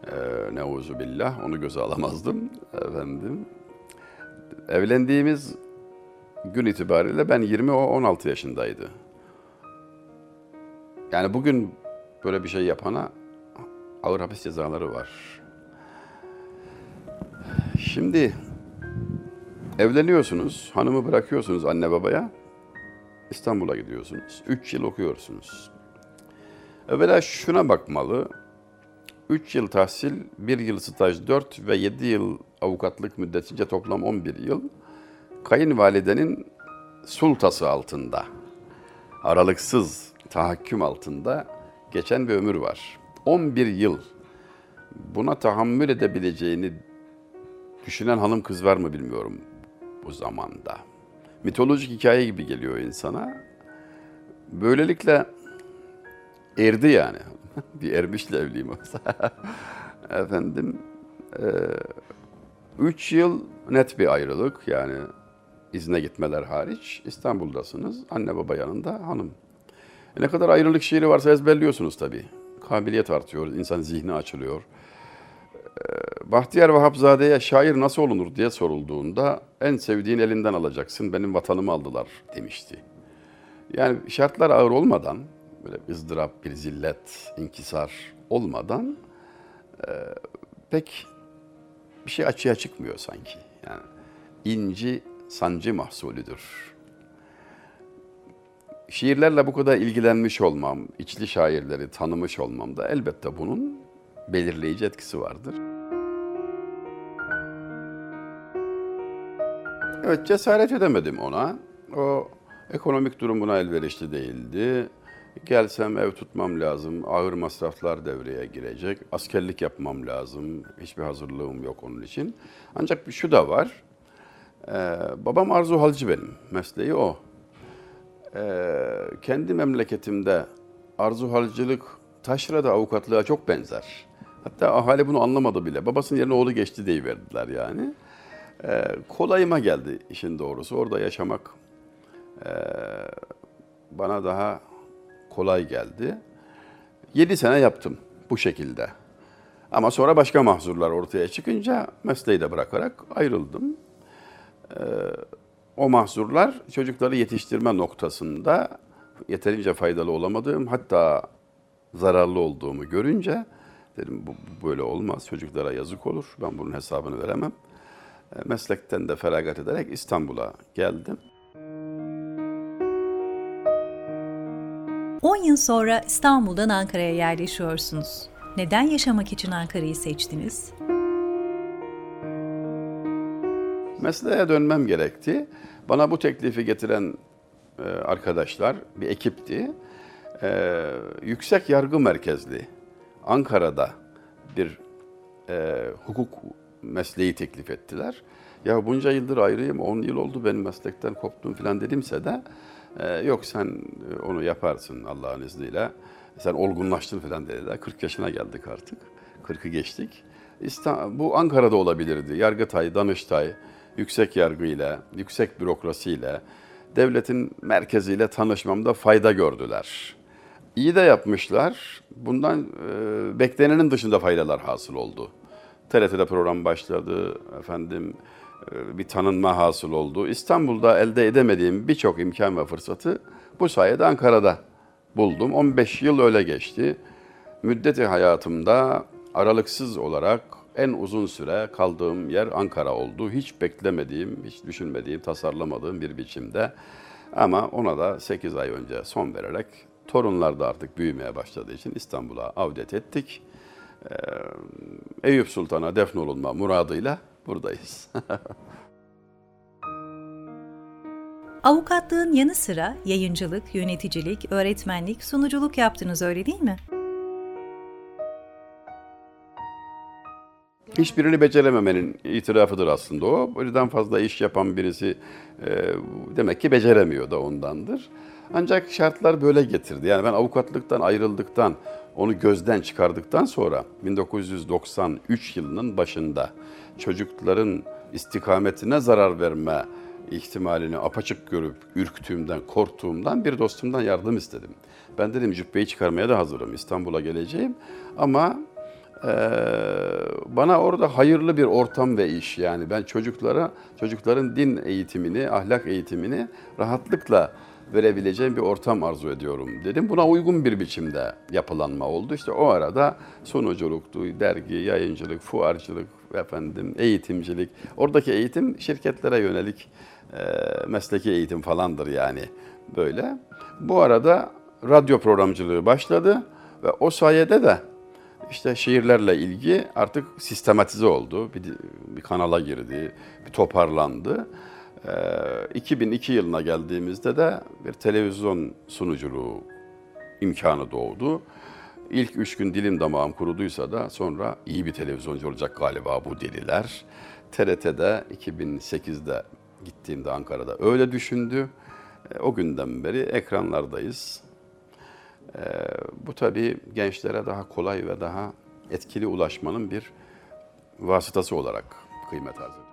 Ee, neuzu billah, onu göze alamazdım efendim. Evlendiğimiz gün itibariyle ben 20 o 16 yaşındaydı. Yani bugün böyle bir şey yapana ağır hapis cezaları var. Şimdi evleniyorsunuz, hanımı bırakıyorsunuz anne babaya. İstanbul'a gidiyorsunuz. 3 yıl okuyorsunuz. Evvela şuna bakmalı. 3 yıl tahsil, 1 yıl staj, 4 ve 7 yıl avukatlık müddetince toplam 11 yıl kayınvalidenin sultası altında, aralıksız tahakküm altında geçen bir ömür var. 11 yıl buna tahammül edebileceğini düşünen hanım kız var mı bilmiyorum bu zamanda. Mitolojik hikaye gibi geliyor insana. Böylelikle erdi yani. bir ermişle evliyim olsa. Efendim, e, üç yıl net bir ayrılık yani izne gitmeler hariç İstanbul'dasınız. Anne baba yanında hanım. E ne kadar ayrılık şiiri varsa ezberliyorsunuz tabii. Kabiliyet artıyor, insan zihni açılıyor. E, Bahtiyar Vahapzade'ye şair nasıl olunur diye sorulduğunda en sevdiğin elinden alacaksın, benim vatanımı aldılar demişti. Yani şartlar ağır olmadan, böyle ızdırap, bir zillet, inkisar olmadan e, pek bir şey açığa çıkmıyor sanki. Yani inci sancı mahsulüdür. Şiirlerle bu kadar ilgilenmiş olmam, içli şairleri tanımış olmam da elbette bunun belirleyici etkisi vardır. Evet cesaret edemedim ona. O ekonomik durum buna elverişli değildi. Gelsem ev tutmam lazım, ağır masraflar devreye girecek, askerlik yapmam lazım, hiçbir hazırlığım yok onun için. Ancak şu da var, ee, babam Arzu Halcı benim, mesleği o. Ee, kendi memleketimde Arzu Halcılık taşrada avukatlığa çok benzer. Hatta ahali bunu anlamadı bile. Babasının yerine oğlu geçti diye verdiler yani. Ee, kolayıma geldi işin doğrusu. Orada yaşamak ee, bana daha kolay geldi. 7 sene yaptım bu şekilde. Ama sonra başka mahzurlar ortaya çıkınca mesleği de bırakarak ayrıldım. Ee, o mahzurlar çocukları yetiştirme noktasında yeterince faydalı olamadığım hatta zararlı olduğumu görünce dedim bu, bu böyle olmaz çocuklara yazık olur ben bunun hesabını veremem. Ee, meslekten de feragat ederek İstanbul'a geldim. 10 yıl sonra İstanbul'dan Ankara'ya yerleşiyorsunuz. Neden yaşamak için Ankara'yı seçtiniz? Mesleğe dönmem gerekti. Bana bu teklifi getiren e, arkadaşlar bir ekipti. E, yüksek yargı merkezli Ankara'da bir e, hukuk mesleği teklif ettiler. Ya bunca yıldır ayrıyım, 10 yıl oldu benim meslekten koptum falan dedimse de e, yok sen onu yaparsın Allah'ın izniyle. Sen olgunlaştın falan dediler. 40 yaşına geldik artık. 40'ı geçtik. İstanbul, bu Ankara'da olabilirdi. Yargıtay, Danıştay, yüksek yargıyla, yüksek bürokrasiyle, devletin merkeziyle tanışmamda fayda gördüler. İyi de yapmışlar. Bundan e, beklenenin dışında faydalar hasıl oldu. TRT'de program başladı. Efendim e, bir tanınma hasıl oldu. İstanbul'da elde edemediğim birçok imkan ve fırsatı bu sayede Ankara'da buldum. 15 yıl öyle geçti. Müddeti hayatımda aralıksız olarak en uzun süre kaldığım yer Ankara oldu. Hiç beklemediğim, hiç düşünmediğim, tasarlamadığım bir biçimde. Ama ona da 8 ay önce son vererek torunlar da artık büyümeye başladığı için İstanbul'a avdet ettik. Ee, Eyüp Sultan'a defnolunma muradıyla buradayız. Avukatlığın yanı sıra yayıncılık, yöneticilik, öğretmenlik, sunuculuk yaptınız öyle değil mi? Hiçbirini becerememenin itirafıdır aslında o. Birden fazla iş yapan birisi e, demek ki beceremiyor da ondandır. Ancak şartlar böyle getirdi. Yani ben avukatlıktan ayrıldıktan, onu gözden çıkardıktan sonra 1993 yılının başında çocukların istikametine zarar verme ihtimalini apaçık görüp ürktüğümden, korktuğumdan bir dostumdan yardım istedim. Ben dedim cübbeyi çıkarmaya da hazırım, İstanbul'a geleceğim ama bana orada hayırlı bir ortam ve iş yani ben çocuklara çocukların din eğitimini, ahlak eğitimini rahatlıkla verebileceğim bir ortam arzu ediyorum dedim. Buna uygun bir biçimde yapılanma oldu. İşte o arada sunuculuktu, dergi, yayıncılık, fuarcılık, efendim eğitimcilik. Oradaki eğitim şirketlere yönelik e, mesleki eğitim falandır yani böyle. Bu arada radyo programcılığı başladı ve o sayede de işte şehirlerle ilgi artık sistematize oldu. Bir, bir kanala girdi, bir toparlandı. Ee, 2002 yılına geldiğimizde de bir televizyon sunuculuğu imkanı doğdu. İlk üç gün dilim damağım kuruduysa da sonra iyi bir televizyoncu olacak galiba bu deliler. TRT'de 2008'de gittiğimde Ankara'da öyle düşündü. Ee, o günden beri ekranlardayız. Ee, bu tabii gençlere daha kolay ve daha etkili ulaşmanın bir vasıtası olarak kıymet arz ediyor.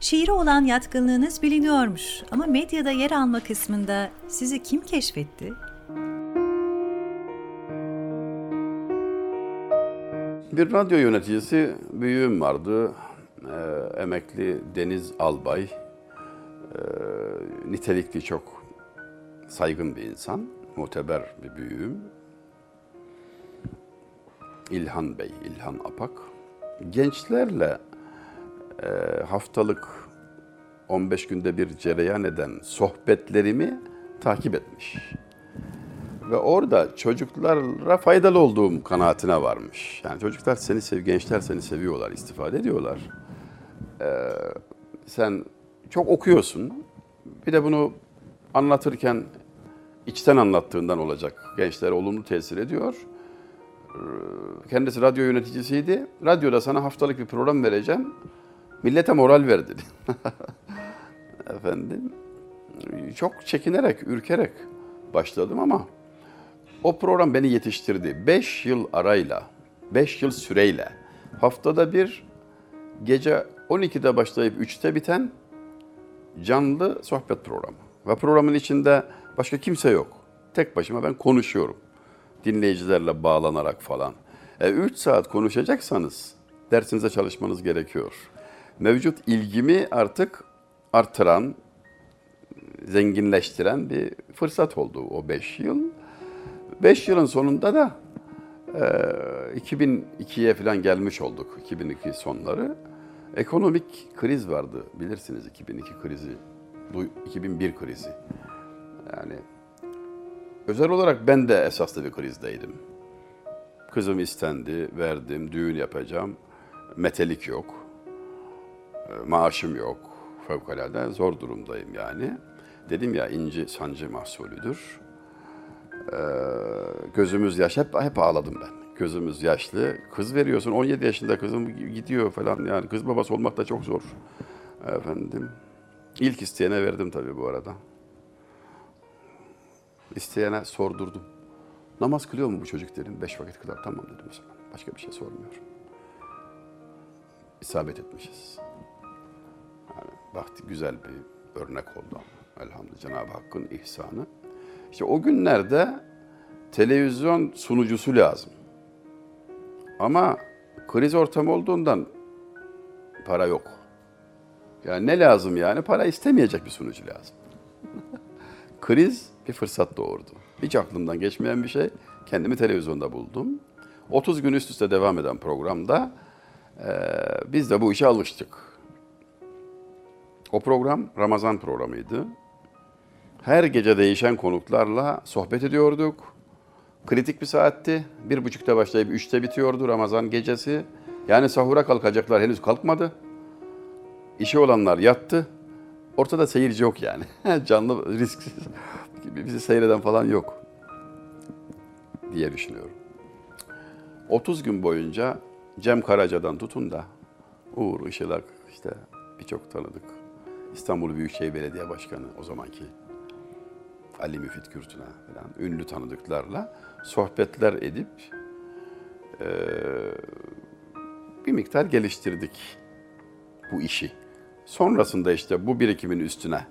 Şiire olan yatkınlığınız biliniyormuş ama medyada yer alma kısmında sizi kim keşfetti? Bir radyo yöneticisi büyüğüm vardı. Ee, emekli Deniz Albay. Ee, nitelikli çok saygın bir insan. Muteber bir büyüğüm. İlhan Bey, İlhan Apak. Gençlerle haftalık 15 günde bir cereyan eden sohbetlerimi takip etmiş. Ve orada çocuklara faydalı olduğum kanaatine varmış. Yani çocuklar seni sev, gençler seni seviyorlar, istifade ediyorlar. Ee, sen çok okuyorsun. Bir de bunu anlatırken içten anlattığından olacak. Gençlere olumlu tesir ediyor. Kendisi radyo yöneticisiydi. Radyoda sana haftalık bir program vereceğim. Millete moral ver dedi. Efendim, çok çekinerek, ürkerek başladım ama o program beni yetiştirdi. Beş yıl arayla, beş yıl süreyle haftada bir gece 12'de başlayıp 3'te biten canlı sohbet programı. Ve programın içinde başka kimse yok. Tek başıma ben konuşuyorum. Dinleyicilerle bağlanarak falan. 3 e, saat konuşacaksanız dersinize çalışmanız gerekiyor. Mevcut ilgimi artık artıran, zenginleştiren bir fırsat oldu o 5 yıl. 5 yılın sonunda da e, 2002'ye falan gelmiş olduk, 2002 sonları. Ekonomik kriz vardı bilirsiniz 2002 krizi, 2001 krizi. Yani özel olarak ben de esaslı bir krizdeydim. Kızım istendi, verdim, düğün yapacağım. Metelik yok, maaşım yok, fevkalade zor durumdayım yani. Dedim ya inci sancı mahsulüdür. Ee, gözümüz yaş, hep, hep ağladım ben gözümüz yaşlı. Kız veriyorsun 17 yaşında kızım gidiyor falan yani kız babası olmak da çok zor. Efendim. İlk isteyene verdim tabii bu arada. İsteyene sordurdum. Namaz kılıyor mu bu çocuk dedim. Beş vakit kılar. Tamam dedim o zaman. Başka bir şey sormuyorum. İsabet etmişiz. Baktı güzel bir örnek oldu. Elhamdülillah Cenab-ı Hakk'ın ihsanı. İşte o günlerde televizyon sunucusu lazım. Ama kriz ortamı olduğundan para yok. Yani ne lazım yani? Para istemeyecek bir sunucu lazım. kriz bir fırsat doğurdu. Hiç aklımdan geçmeyen bir şey. Kendimi televizyonda buldum. 30 gün üst üste devam eden programda e, biz de bu işe alıştık. O program Ramazan programıydı. Her gece değişen konuklarla sohbet ediyorduk. Kritik bir saatti. Bir buçukta başlayıp üçte bitiyordu Ramazan gecesi. Yani sahura kalkacaklar henüz kalkmadı. İşi olanlar yattı. Ortada seyirci yok yani. Canlı risksiz. Bizi seyreden falan yok diye düşünüyorum. 30 gün boyunca Cem Karaca'dan tutun da Uğur Işılak işte birçok tanıdık. İstanbul Büyükşehir Belediye Başkanı o zamanki Ali Müfit Kürtüne falan ünlü tanıdıklarla sohbetler edip e, bir miktar geliştirdik bu işi. Sonrasında işte bu birikimin üstüne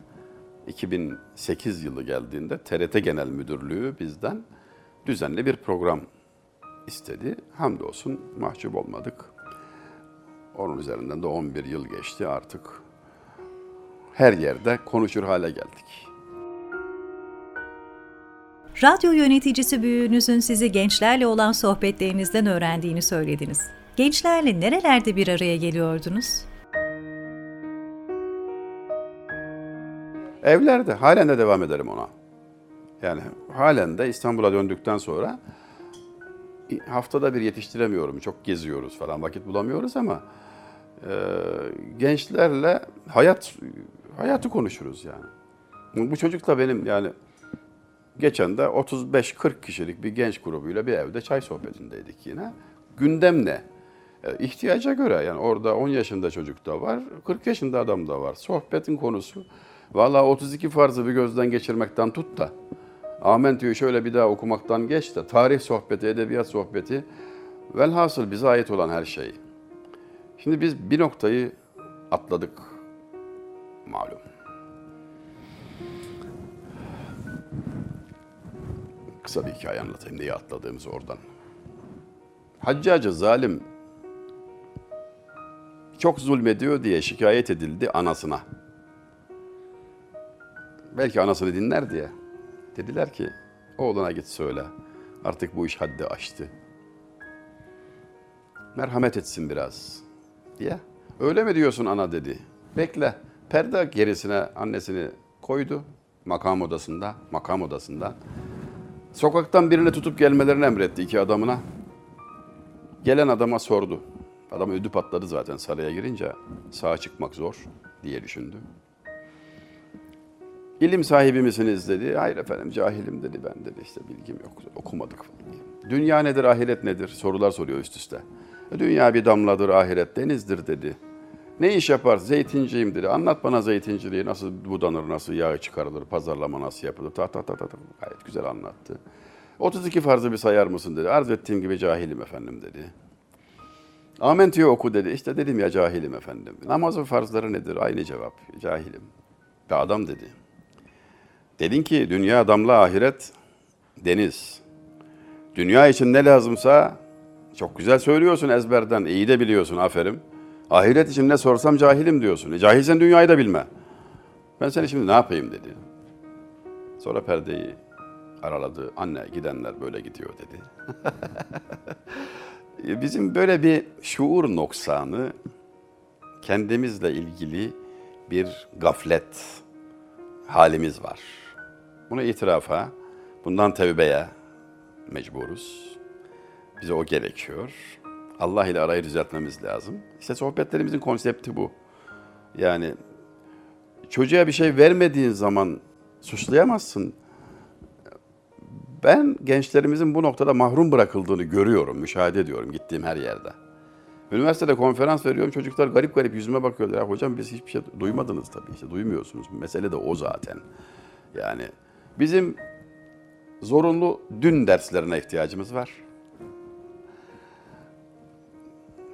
2008 yılı geldiğinde TRT Genel Müdürlüğü bizden düzenli bir program istedi. Hamdolsun mahcup olmadık. Onun üzerinden de 11 yıl geçti artık. Her yerde konuşur hale geldik. Radyo yöneticisi büyüğünüzün sizi gençlerle olan sohbetlerinizden öğrendiğini söylediniz. Gençlerle nerelerde bir araya geliyordunuz? Evlerde halen de devam ederim ona. Yani halen de İstanbul'a döndükten sonra haftada bir yetiştiremiyorum. Çok geziyoruz falan vakit bulamıyoruz ama e, gençlerle hayat hayatı konuşuruz yani. Bu çocuk da benim yani geçen de 35-40 kişilik bir genç grubuyla bir evde çay sohbetindeydik yine. Gündem ne? E, ihtiyaca göre yani orada 10 yaşında çocuk da var, 40 yaşında adam da var. Sohbetin konusu Valla 32 farzı bir gözden geçirmekten tut da Amentü'yü şöyle bir daha okumaktan geç de tarih sohbeti, edebiyat sohbeti velhasıl bize ait olan her şey. Şimdi biz bir noktayı atladık malum. Kısa bir hikaye anlatayım diye atladığımız oradan. Haccacı zalim çok zulmediyor diye şikayet edildi anasına. Belki anasını dinler diye. Dediler ki oğluna git söyle. Artık bu iş haddi aştı. Merhamet etsin biraz diye. Öyle mi diyorsun ana dedi. Bekle. Perde gerisine annesini koydu makam odasında, makam odasında. Sokaktan birini tutup gelmelerini emretti iki adamına. Gelen adama sordu. Adam ödü patladı zaten saraya girince sağa çıkmak zor diye düşündü. İlim sahibi misiniz dedi. Hayır efendim cahilim dedi ben dedi işte bilgim yok okumadık. Dünya nedir ahiret nedir sorular soruyor üst üste. Dünya bir damladır ahiret denizdir dedi. Ne iş yapar? Zeytinciyim dedi. Anlat bana zeytinciliği nasıl budanır, nasıl yağı çıkarılır, pazarlama nasıl yapılır. Ta ta ta ta, ta. Gayet güzel anlattı. 32 farzı bir sayar mısın dedi. Arz ettiğim gibi cahilim efendim dedi. Amentü'yü oku dedi. İşte dedim ya cahilim efendim. Namazın farzları nedir? Aynı cevap. Cahilim. Bir adam dedi. Dedin ki dünya damla ahiret deniz. Dünya için ne lazımsa çok güzel söylüyorsun ezberden, iyi de biliyorsun aferin. Ahiret için ne sorsam cahilim diyorsun. E, cahilsen dünyayı da bilme. Ben seni şimdi ne yapayım dedi. Sonra perdeyi araladı. Anne gidenler böyle gidiyor dedi. E, bizim böyle bir şuur noksanı kendimizle ilgili bir gaflet halimiz var. Bunu itirafa, bundan tevbeye mecburuz. Bize o gerekiyor. Allah ile arayı düzeltmemiz lazım. İşte sohbetlerimizin konsepti bu. Yani çocuğa bir şey vermediğin zaman suçlayamazsın. Ben gençlerimizin bu noktada mahrum bırakıldığını görüyorum, müşahede ediyorum gittiğim her yerde. Üniversitede konferans veriyorum, çocuklar garip garip yüzüme bakıyorlar. Hocam biz hiçbir şey duymadınız tabii işte, duymuyorsunuz. Mesele de o zaten. Yani Bizim zorunlu dün derslerine ihtiyacımız var.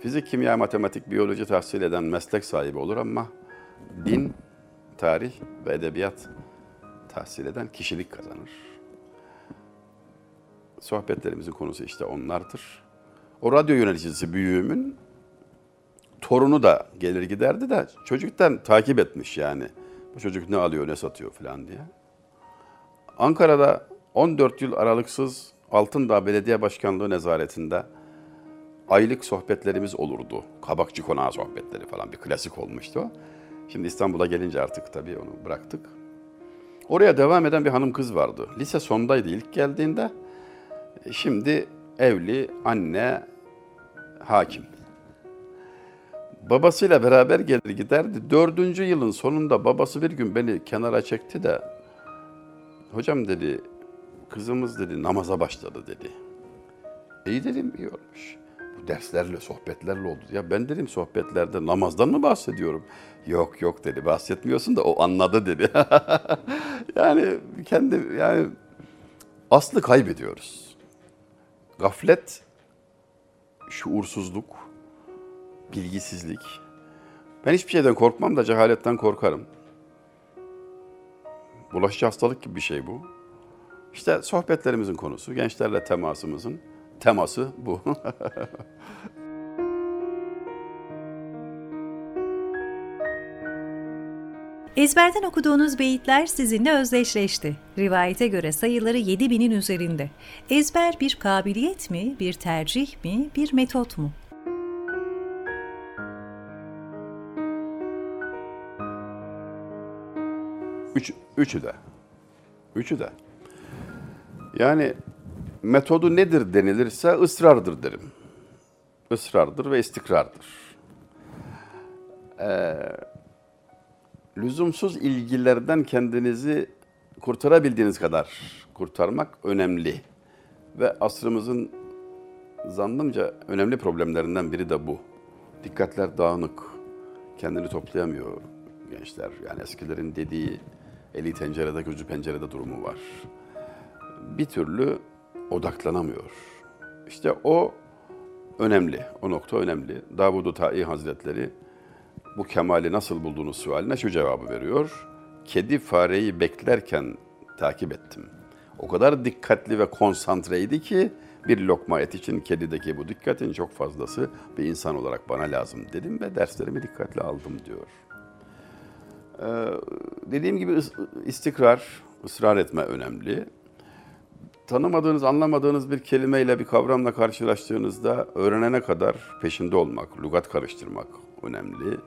Fizik, kimya, matematik, biyoloji tahsil eden meslek sahibi olur ama din, tarih ve edebiyat tahsil eden kişilik kazanır. Sohbetlerimizin konusu işte onlardır. O radyo yöneticisi büyüğümün torunu da gelir giderdi de çocuktan takip etmiş yani. Bu çocuk ne alıyor ne satıyor falan diye. Ankara'da 14 yıl aralıksız Altındağ Belediye Başkanlığı nezaretinde aylık sohbetlerimiz olurdu. Kabakçı konağı sohbetleri falan bir klasik olmuştu. Şimdi İstanbul'a gelince artık tabii onu bıraktık. Oraya devam eden bir hanım kız vardı. Lise sondaydı ilk geldiğinde. Şimdi evli, anne, hakim. Babasıyla beraber gelir giderdi. Dördüncü yılın sonunda babası bir gün beni kenara çekti de hocam dedi kızımız dedi namaza başladı dedi. İyi dedim iyi olmuş. Derslerle sohbetlerle oldu. Ya ben dedim sohbetlerde namazdan mı bahsediyorum? Yok yok dedi bahsetmiyorsun da o anladı dedi. yani kendi yani aslı kaybediyoruz. Gaflet, şuursuzluk, bilgisizlik. Ben hiçbir şeyden korkmam da cehaletten korkarım. Bulaşıcı hastalık gibi bir şey bu. İşte sohbetlerimizin konusu, gençlerle temasımızın teması bu. Ezberden okuduğunuz beyitler sizinle özdeşleşti. Rivayete göre sayıları 7000'in üzerinde. Ezber bir kabiliyet mi, bir tercih mi, bir metot mu? Üç, üçü de. Üçü de. Yani metodu nedir denilirse ısrardır derim. Isrardır ve istikrardır. Ee, lüzumsuz ilgilerden kendinizi kurtarabildiğiniz kadar kurtarmak önemli. Ve asrımızın zannımca önemli problemlerinden biri de bu. Dikkatler dağınık, kendini toplayamıyor gençler. Yani eskilerin dediği eli tencerede gözü pencerede durumu var. Bir türlü odaklanamıyor. İşte o önemli, o nokta önemli. Davud-u Ta'i Hazretleri bu kemali nasıl bulduğunuz sualine şu cevabı veriyor. Kedi fareyi beklerken takip ettim. O kadar dikkatli ve konsantreydi ki bir lokma et için kedideki bu dikkatin çok fazlası bir insan olarak bana lazım dedim ve derslerimi dikkatli aldım diyor. Ee, dediğim gibi istikrar, ısrar etme önemli. Tanımadığınız, anlamadığınız bir kelimeyle, bir kavramla karşılaştığınızda öğrenene kadar peşinde olmak, lugat karıştırmak önemli.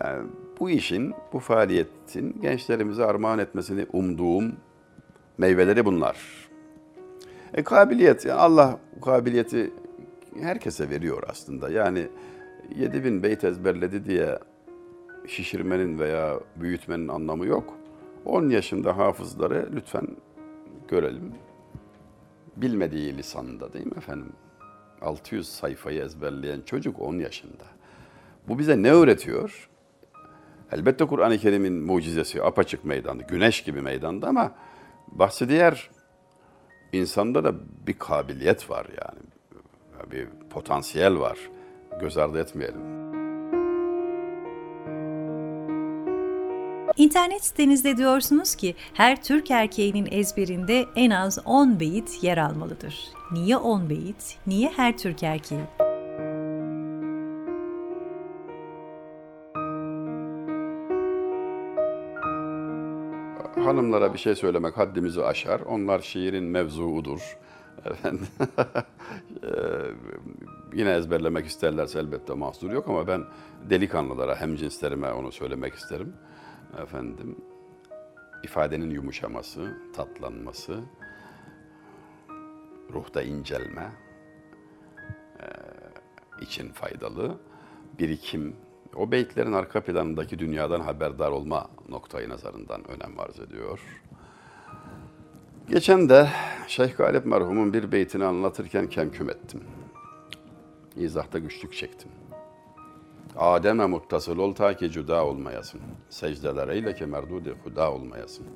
Yani bu işin, bu faaliyetin gençlerimize armağan etmesini umduğum meyveleri bunlar. E kabiliyet, Allah kabiliyeti herkese veriyor aslında. Yani 7000 beyt ezberledi diye şişirmenin veya büyütmenin anlamı yok. 10 yaşında hafızları lütfen görelim. Bilmediği lisanında değil mi efendim? 600 sayfayı ezberleyen çocuk 10 yaşında. Bu bize ne öğretiyor? Elbette Kur'an-ı Kerim'in mucizesi apaçık meydanda, güneş gibi meydanda ama bahsi diğer insanda da bir kabiliyet var yani. Bir potansiyel var. Göz ardı etmeyelim. İnternet sitenizde diyorsunuz ki her Türk erkeğinin ezberinde en az 10 beyit yer almalıdır. Niye 10 beyit? Niye her Türk erkeği? Hanımlara bir şey söylemek haddimizi aşar. Onlar şiirin mevzuudur. Efendim, ee, yine ezberlemek isterlerse elbette mahsur yok ama ben delikanlılara, hemcinslerime onu söylemek isterim efendim ifadenin yumuşaması, tatlanması, ruhta incelme e, için faydalı. Birikim, o beytlerin arka planındaki dünyadan haberdar olma noktayı nazarından önem arz ediyor. Geçen de Şeyh Galip merhumun bir beytini anlatırken kemküm ettim. İzahta güçlük çektim. Adem'e muttasıl ol ta ki cüda olmayasın. Secdeler eyle ki merdudi huda olmayasın.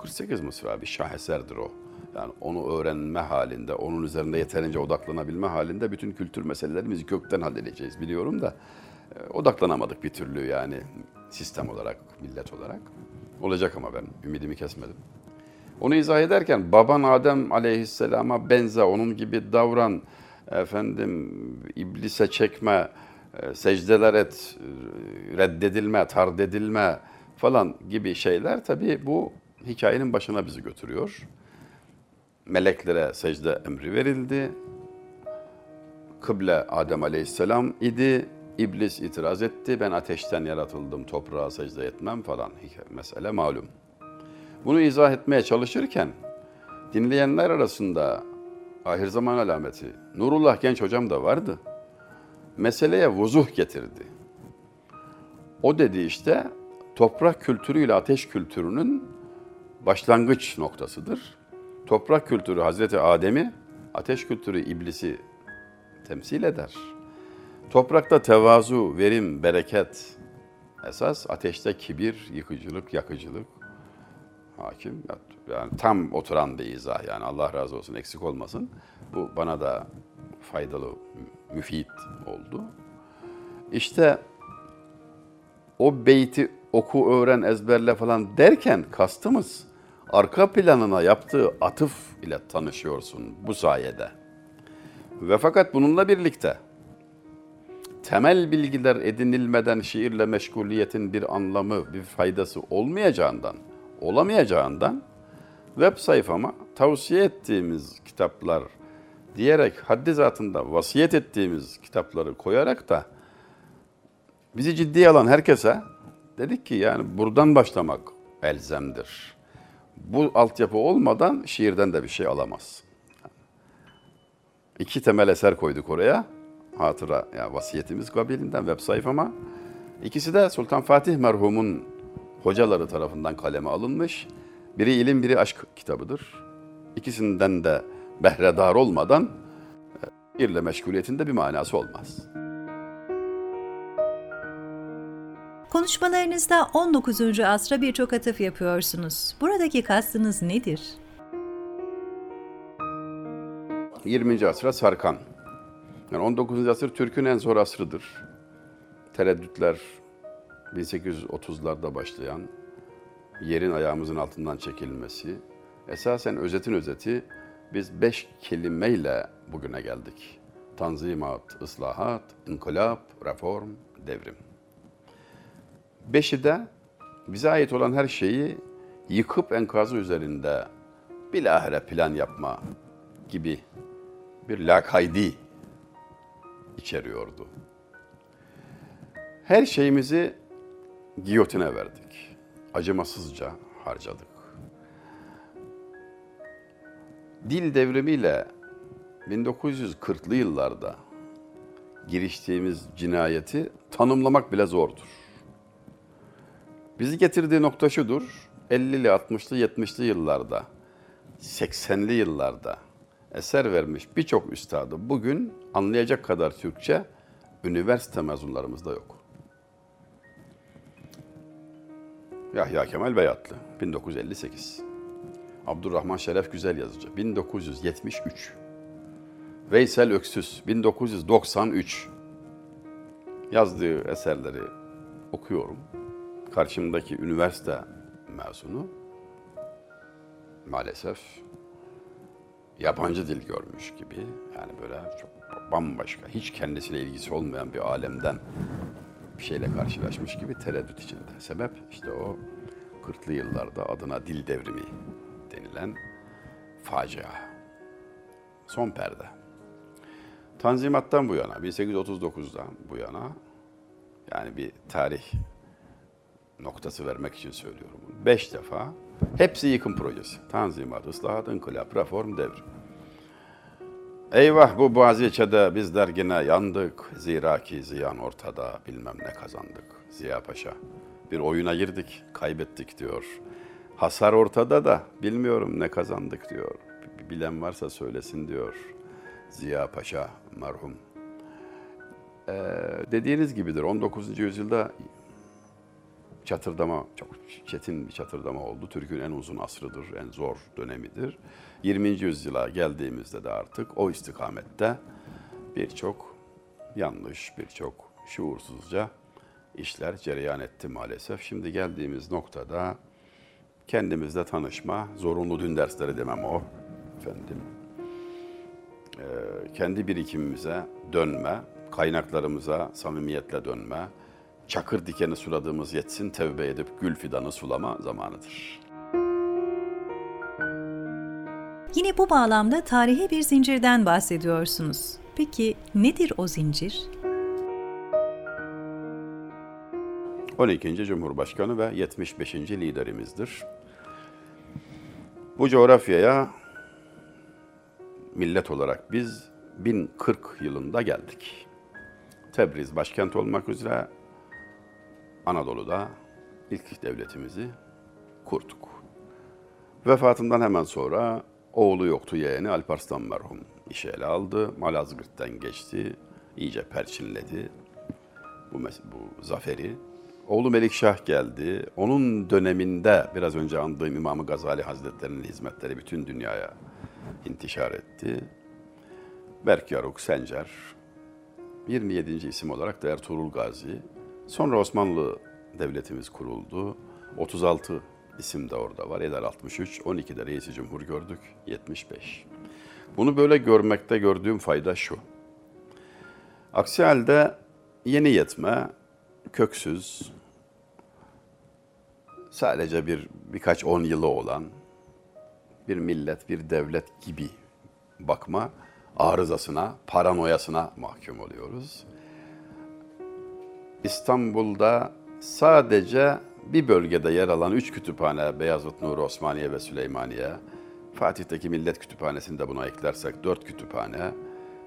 48 mısra bir şaheserdir o. Yani onu öğrenme halinde, onun üzerinde yeterince odaklanabilme halinde bütün kültür meselelerimizi kökten halledeceğiz biliyorum da e, odaklanamadık bir türlü yani sistem olarak, millet olarak. Olacak ama ben ümidimi kesmedim. Onu izah ederken baban Adem aleyhisselama benze, onun gibi davran, efendim iblise çekme, secdeler et, e, reddedilme, tard edilme falan gibi şeyler tabii bu hikayenin başına bizi götürüyor. Meleklere secde emri verildi. Kıble Adem aleyhisselam idi. İblis itiraz etti. Ben ateşten yaratıldım, toprağa secde etmem falan. Mesele malum. Bunu izah etmeye çalışırken dinleyenler arasında ahir zaman alameti Nurullah Genç hocam da vardı. Meseleye vuzuh getirdi. O dedi işte toprak kültürüyle ateş kültürünün başlangıç noktasıdır. Toprak kültürü Hazreti Adem'i, ateş kültürü iblisi temsil eder. Toprakta tevazu, verim, bereket esas, ateşte kibir, yıkıcılık, yakıcılık hakim. Yani tam oturan bir izah yani Allah razı olsun eksik olmasın. Bu bana da faydalı, müfit oldu. İşte o beyti oku, öğren, ezberle falan derken kastımız arka planına yaptığı atıf ile tanışıyorsun bu sayede. Ve fakat bununla birlikte temel bilgiler edinilmeden şiirle meşguliyetin bir anlamı, bir faydası olmayacağından, olamayacağından web sayfama tavsiye ettiğimiz kitaplar diyerek haddi zatında vasiyet ettiğimiz kitapları koyarak da bizi ciddiye alan herkese dedik ki yani buradan başlamak elzemdir. Bu altyapı olmadan şiirden de bir şey alamaz. İki temel eser koyduk oraya. Hatıra, yani vasiyetimiz kabilinden web sayfama. İkisi de Sultan Fatih merhumun hocaları tarafından kaleme alınmış. Biri ilim, biri aşk kitabıdır. İkisinden de behredar olmadan şiirle meşguliyetinde bir manası olmaz. Konuşmalarınızda 19. asra birçok atıf yapıyorsunuz. Buradaki kastınız nedir? 20. asra sarkan. Yani 19. asır Türk'ün en zor asrıdır. Tereddütler 1830'larda başlayan yerin ayağımızın altından çekilmesi. Esasen özetin özeti biz beş kelimeyle bugüne geldik. Tanzimat, ıslahat, inkılap, reform, devrim. Beşi de bize ait olan her şeyi yıkıp enkazı üzerinde bilahare plan yapma gibi bir lakaydi içeriyordu. Her şeyimizi giyotine verdik. Acımasızca harcadık. Dil devrimiyle 1940'lı yıllarda giriştiğimiz cinayeti tanımlamak bile zordur. Bizi getirdiği nokta şudur. 50'li, 60'lı, 70'li yıllarda, 80'li yıllarda eser vermiş birçok üstadı bugün anlayacak kadar Türkçe üniversite mezunlarımızda yok. Yahya Kemal Beyatlı 1958. Abdurrahman Şeref Güzel Yazıcı 1973. Veysel Öksüz 1993. Yazdığı eserleri okuyorum. Karşımdaki üniversite mezunu maalesef yabancı dil görmüş gibi yani böyle çok bambaşka hiç kendisiyle ilgisi olmayan bir alemden bir şeyle karşılaşmış gibi tereddüt içinde. Sebep işte o 40'lı yıllarda adına dil devrimi denilen facia. Son perde. Tanzimattan bu yana, 1839'dan bu yana yani bir tarih noktası vermek için söylüyorum. Beş defa hepsi yıkım projesi. Tanzimat, ıslahat, inkılap, reform, devrim. Eyvah bu Boğaziçi'de bizler yine yandık. Zira ki ziyan ortada bilmem ne kazandık. Ziya Paşa bir oyuna girdik kaybettik diyor. Hasar ortada da bilmiyorum ne kazandık diyor. Bilen varsa söylesin diyor. Ziya Paşa merhum. Ee, dediğiniz gibidir 19. yüzyılda çatırdama, çok çetin bir çatırdama oldu. Türk'ün en uzun asrıdır, en zor dönemidir. 20. yüzyıla geldiğimizde de artık o istikamette birçok yanlış, birçok şuursuzca işler cereyan etti maalesef. Şimdi geldiğimiz noktada kendimizle tanışma, zorunlu dün dersleri demem o efendim. Ee, kendi birikimimize dönme, kaynaklarımıza samimiyetle dönme, çakır dikeni suladığımız yetsin tevbe edip gül fidanı sulama zamanıdır. Yine bu bağlamda tarihi bir zincirden bahsediyorsunuz. Peki nedir o zincir? 12. Cumhurbaşkanı ve 75. liderimizdir. Bu coğrafyaya millet olarak biz 1040 yılında geldik. Tebriz başkent olmak üzere Anadolu'da ilk devletimizi kurduk. Vefatından hemen sonra oğlu yoktu yeğeni Alparslan merhum işe ele aldı. Malazgirt'ten geçti, iyice perçinledi bu, bu zaferi. Oğlu Melikşah geldi. Onun döneminde biraz önce andığım İmam Gazali Hazretleri'nin hizmetleri bütün dünyaya intişar etti. Berk Yaruk, Sencer, 27. isim olarak da Ertuğrul Gazi. Sonra Osmanlı Devletimiz kuruldu. 36 isim de orada var. Eder 63, 12'de reisi cumhur gördük, 75. Bunu böyle görmekte gördüğüm fayda şu. Aksi halde yeni yetme, köksüz, sadece bir birkaç on yılı olan bir millet, bir devlet gibi bakma arızasına, paranoyasına mahkum oluyoruz. İstanbul'da sadece bir bölgede yer alan üç kütüphane, Beyazıt, Nur, Osmaniye ve Süleymaniye, Fatih'teki Millet Kütüphanesi'nde buna eklersek dört kütüphane,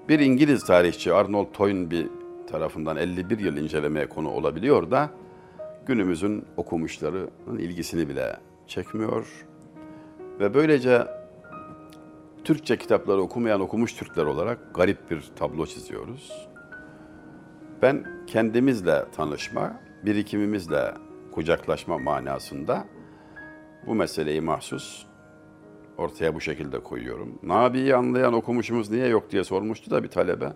bir İngiliz tarihçi Arnold Toynbee tarafından 51 yıl incelemeye konu olabiliyor da günümüzün okumuşlarının ilgisini bile çekmiyor. Ve böylece Türkçe kitapları okumayan okumuş Türkler olarak garip bir tablo çiziyoruz. Ben kendimizle tanışma, birikimimizle kucaklaşma manasında bu meseleyi mahsus ortaya bu şekilde koyuyorum. Nabi'yi anlayan okumuşumuz niye yok diye sormuştu da bir talebe.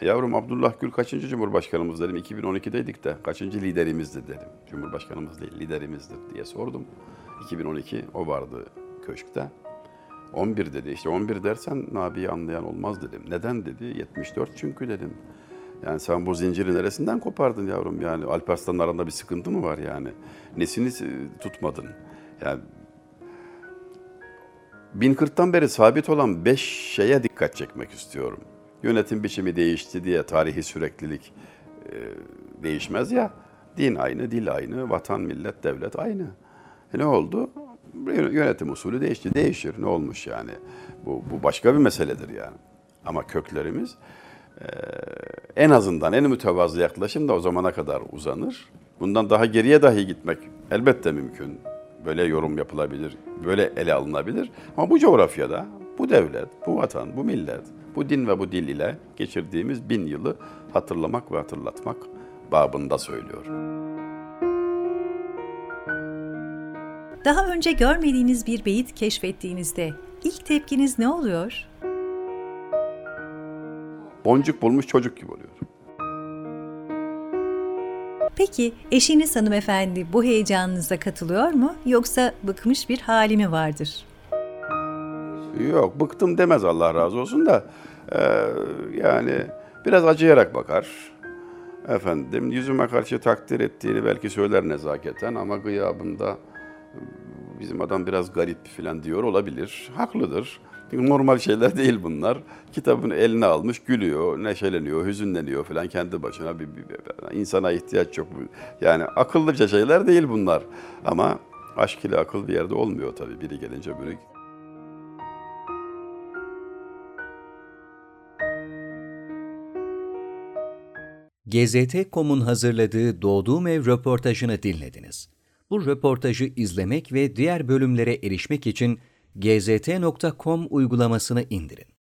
Yavrum Abdullah Gül kaçıncı Cumhurbaşkanımız dedim. 2012'deydik de kaçıncı liderimizdi dedim. Cumhurbaşkanımız değil liderimizdir diye sordum. 2012 o vardı köşkte. 11 dedi. İşte 11 dersen Nabi'yi anlayan olmaz dedim. Neden dedi? 74 çünkü dedim. Yani sen bu zinciri neresinden kopardın yavrum yani? Alparslan'ın arasında bir sıkıntı mı var yani? Nesini tutmadın? Yani 1040'tan beri sabit olan 5 şeye dikkat çekmek istiyorum. Yönetim biçimi değişti diye tarihi süreklilik e, değişmez ya. Din aynı, dil aynı, vatan, millet, devlet aynı. E ne oldu? Yönetim usulü değişti. Değişir. Ne olmuş yani? Bu, bu başka bir meseledir yani. Ama köklerimiz e, en azından en mütevazı yaklaşım da o zamana kadar uzanır. Bundan daha geriye dahi gitmek elbette mümkün. Böyle yorum yapılabilir, böyle ele alınabilir. Ama bu coğrafyada, bu devlet, bu vatan, bu millet, bu din ve bu dil ile geçirdiğimiz bin yılı hatırlamak ve hatırlatmak babında söylüyor. Daha önce görmediğiniz bir beyit keşfettiğinizde ilk tepkiniz ne oluyor? Boncuk bulmuş çocuk gibi oluyor. Peki eşiniz hanımefendi bu heyecanınıza katılıyor mu yoksa bıkmış bir hali mi vardır? Yok bıktım demez Allah razı olsun da e, yani biraz acıyarak bakar. Efendim yüzüme karşı takdir ettiğini belki söyler nezaketen ama gıyabında bizim adam biraz garip falan diyor olabilir. Haklıdır. Çünkü normal şeyler değil bunlar. Kitabını eline almış, gülüyor, neşeleniyor, hüzünleniyor falan kendi başına. Bir, bir, bir, insana ihtiyaç yok. Yani akıllıca şeyler değil bunlar. Ama aşk ile akıl bir yerde olmuyor tabii. Biri gelince öbürü GZT.com'un hazırladığı Doğduğum Ev röportajını dinlediniz. Bu röportajı izlemek ve diğer bölümlere erişmek için gzt.com uygulamasını indirin.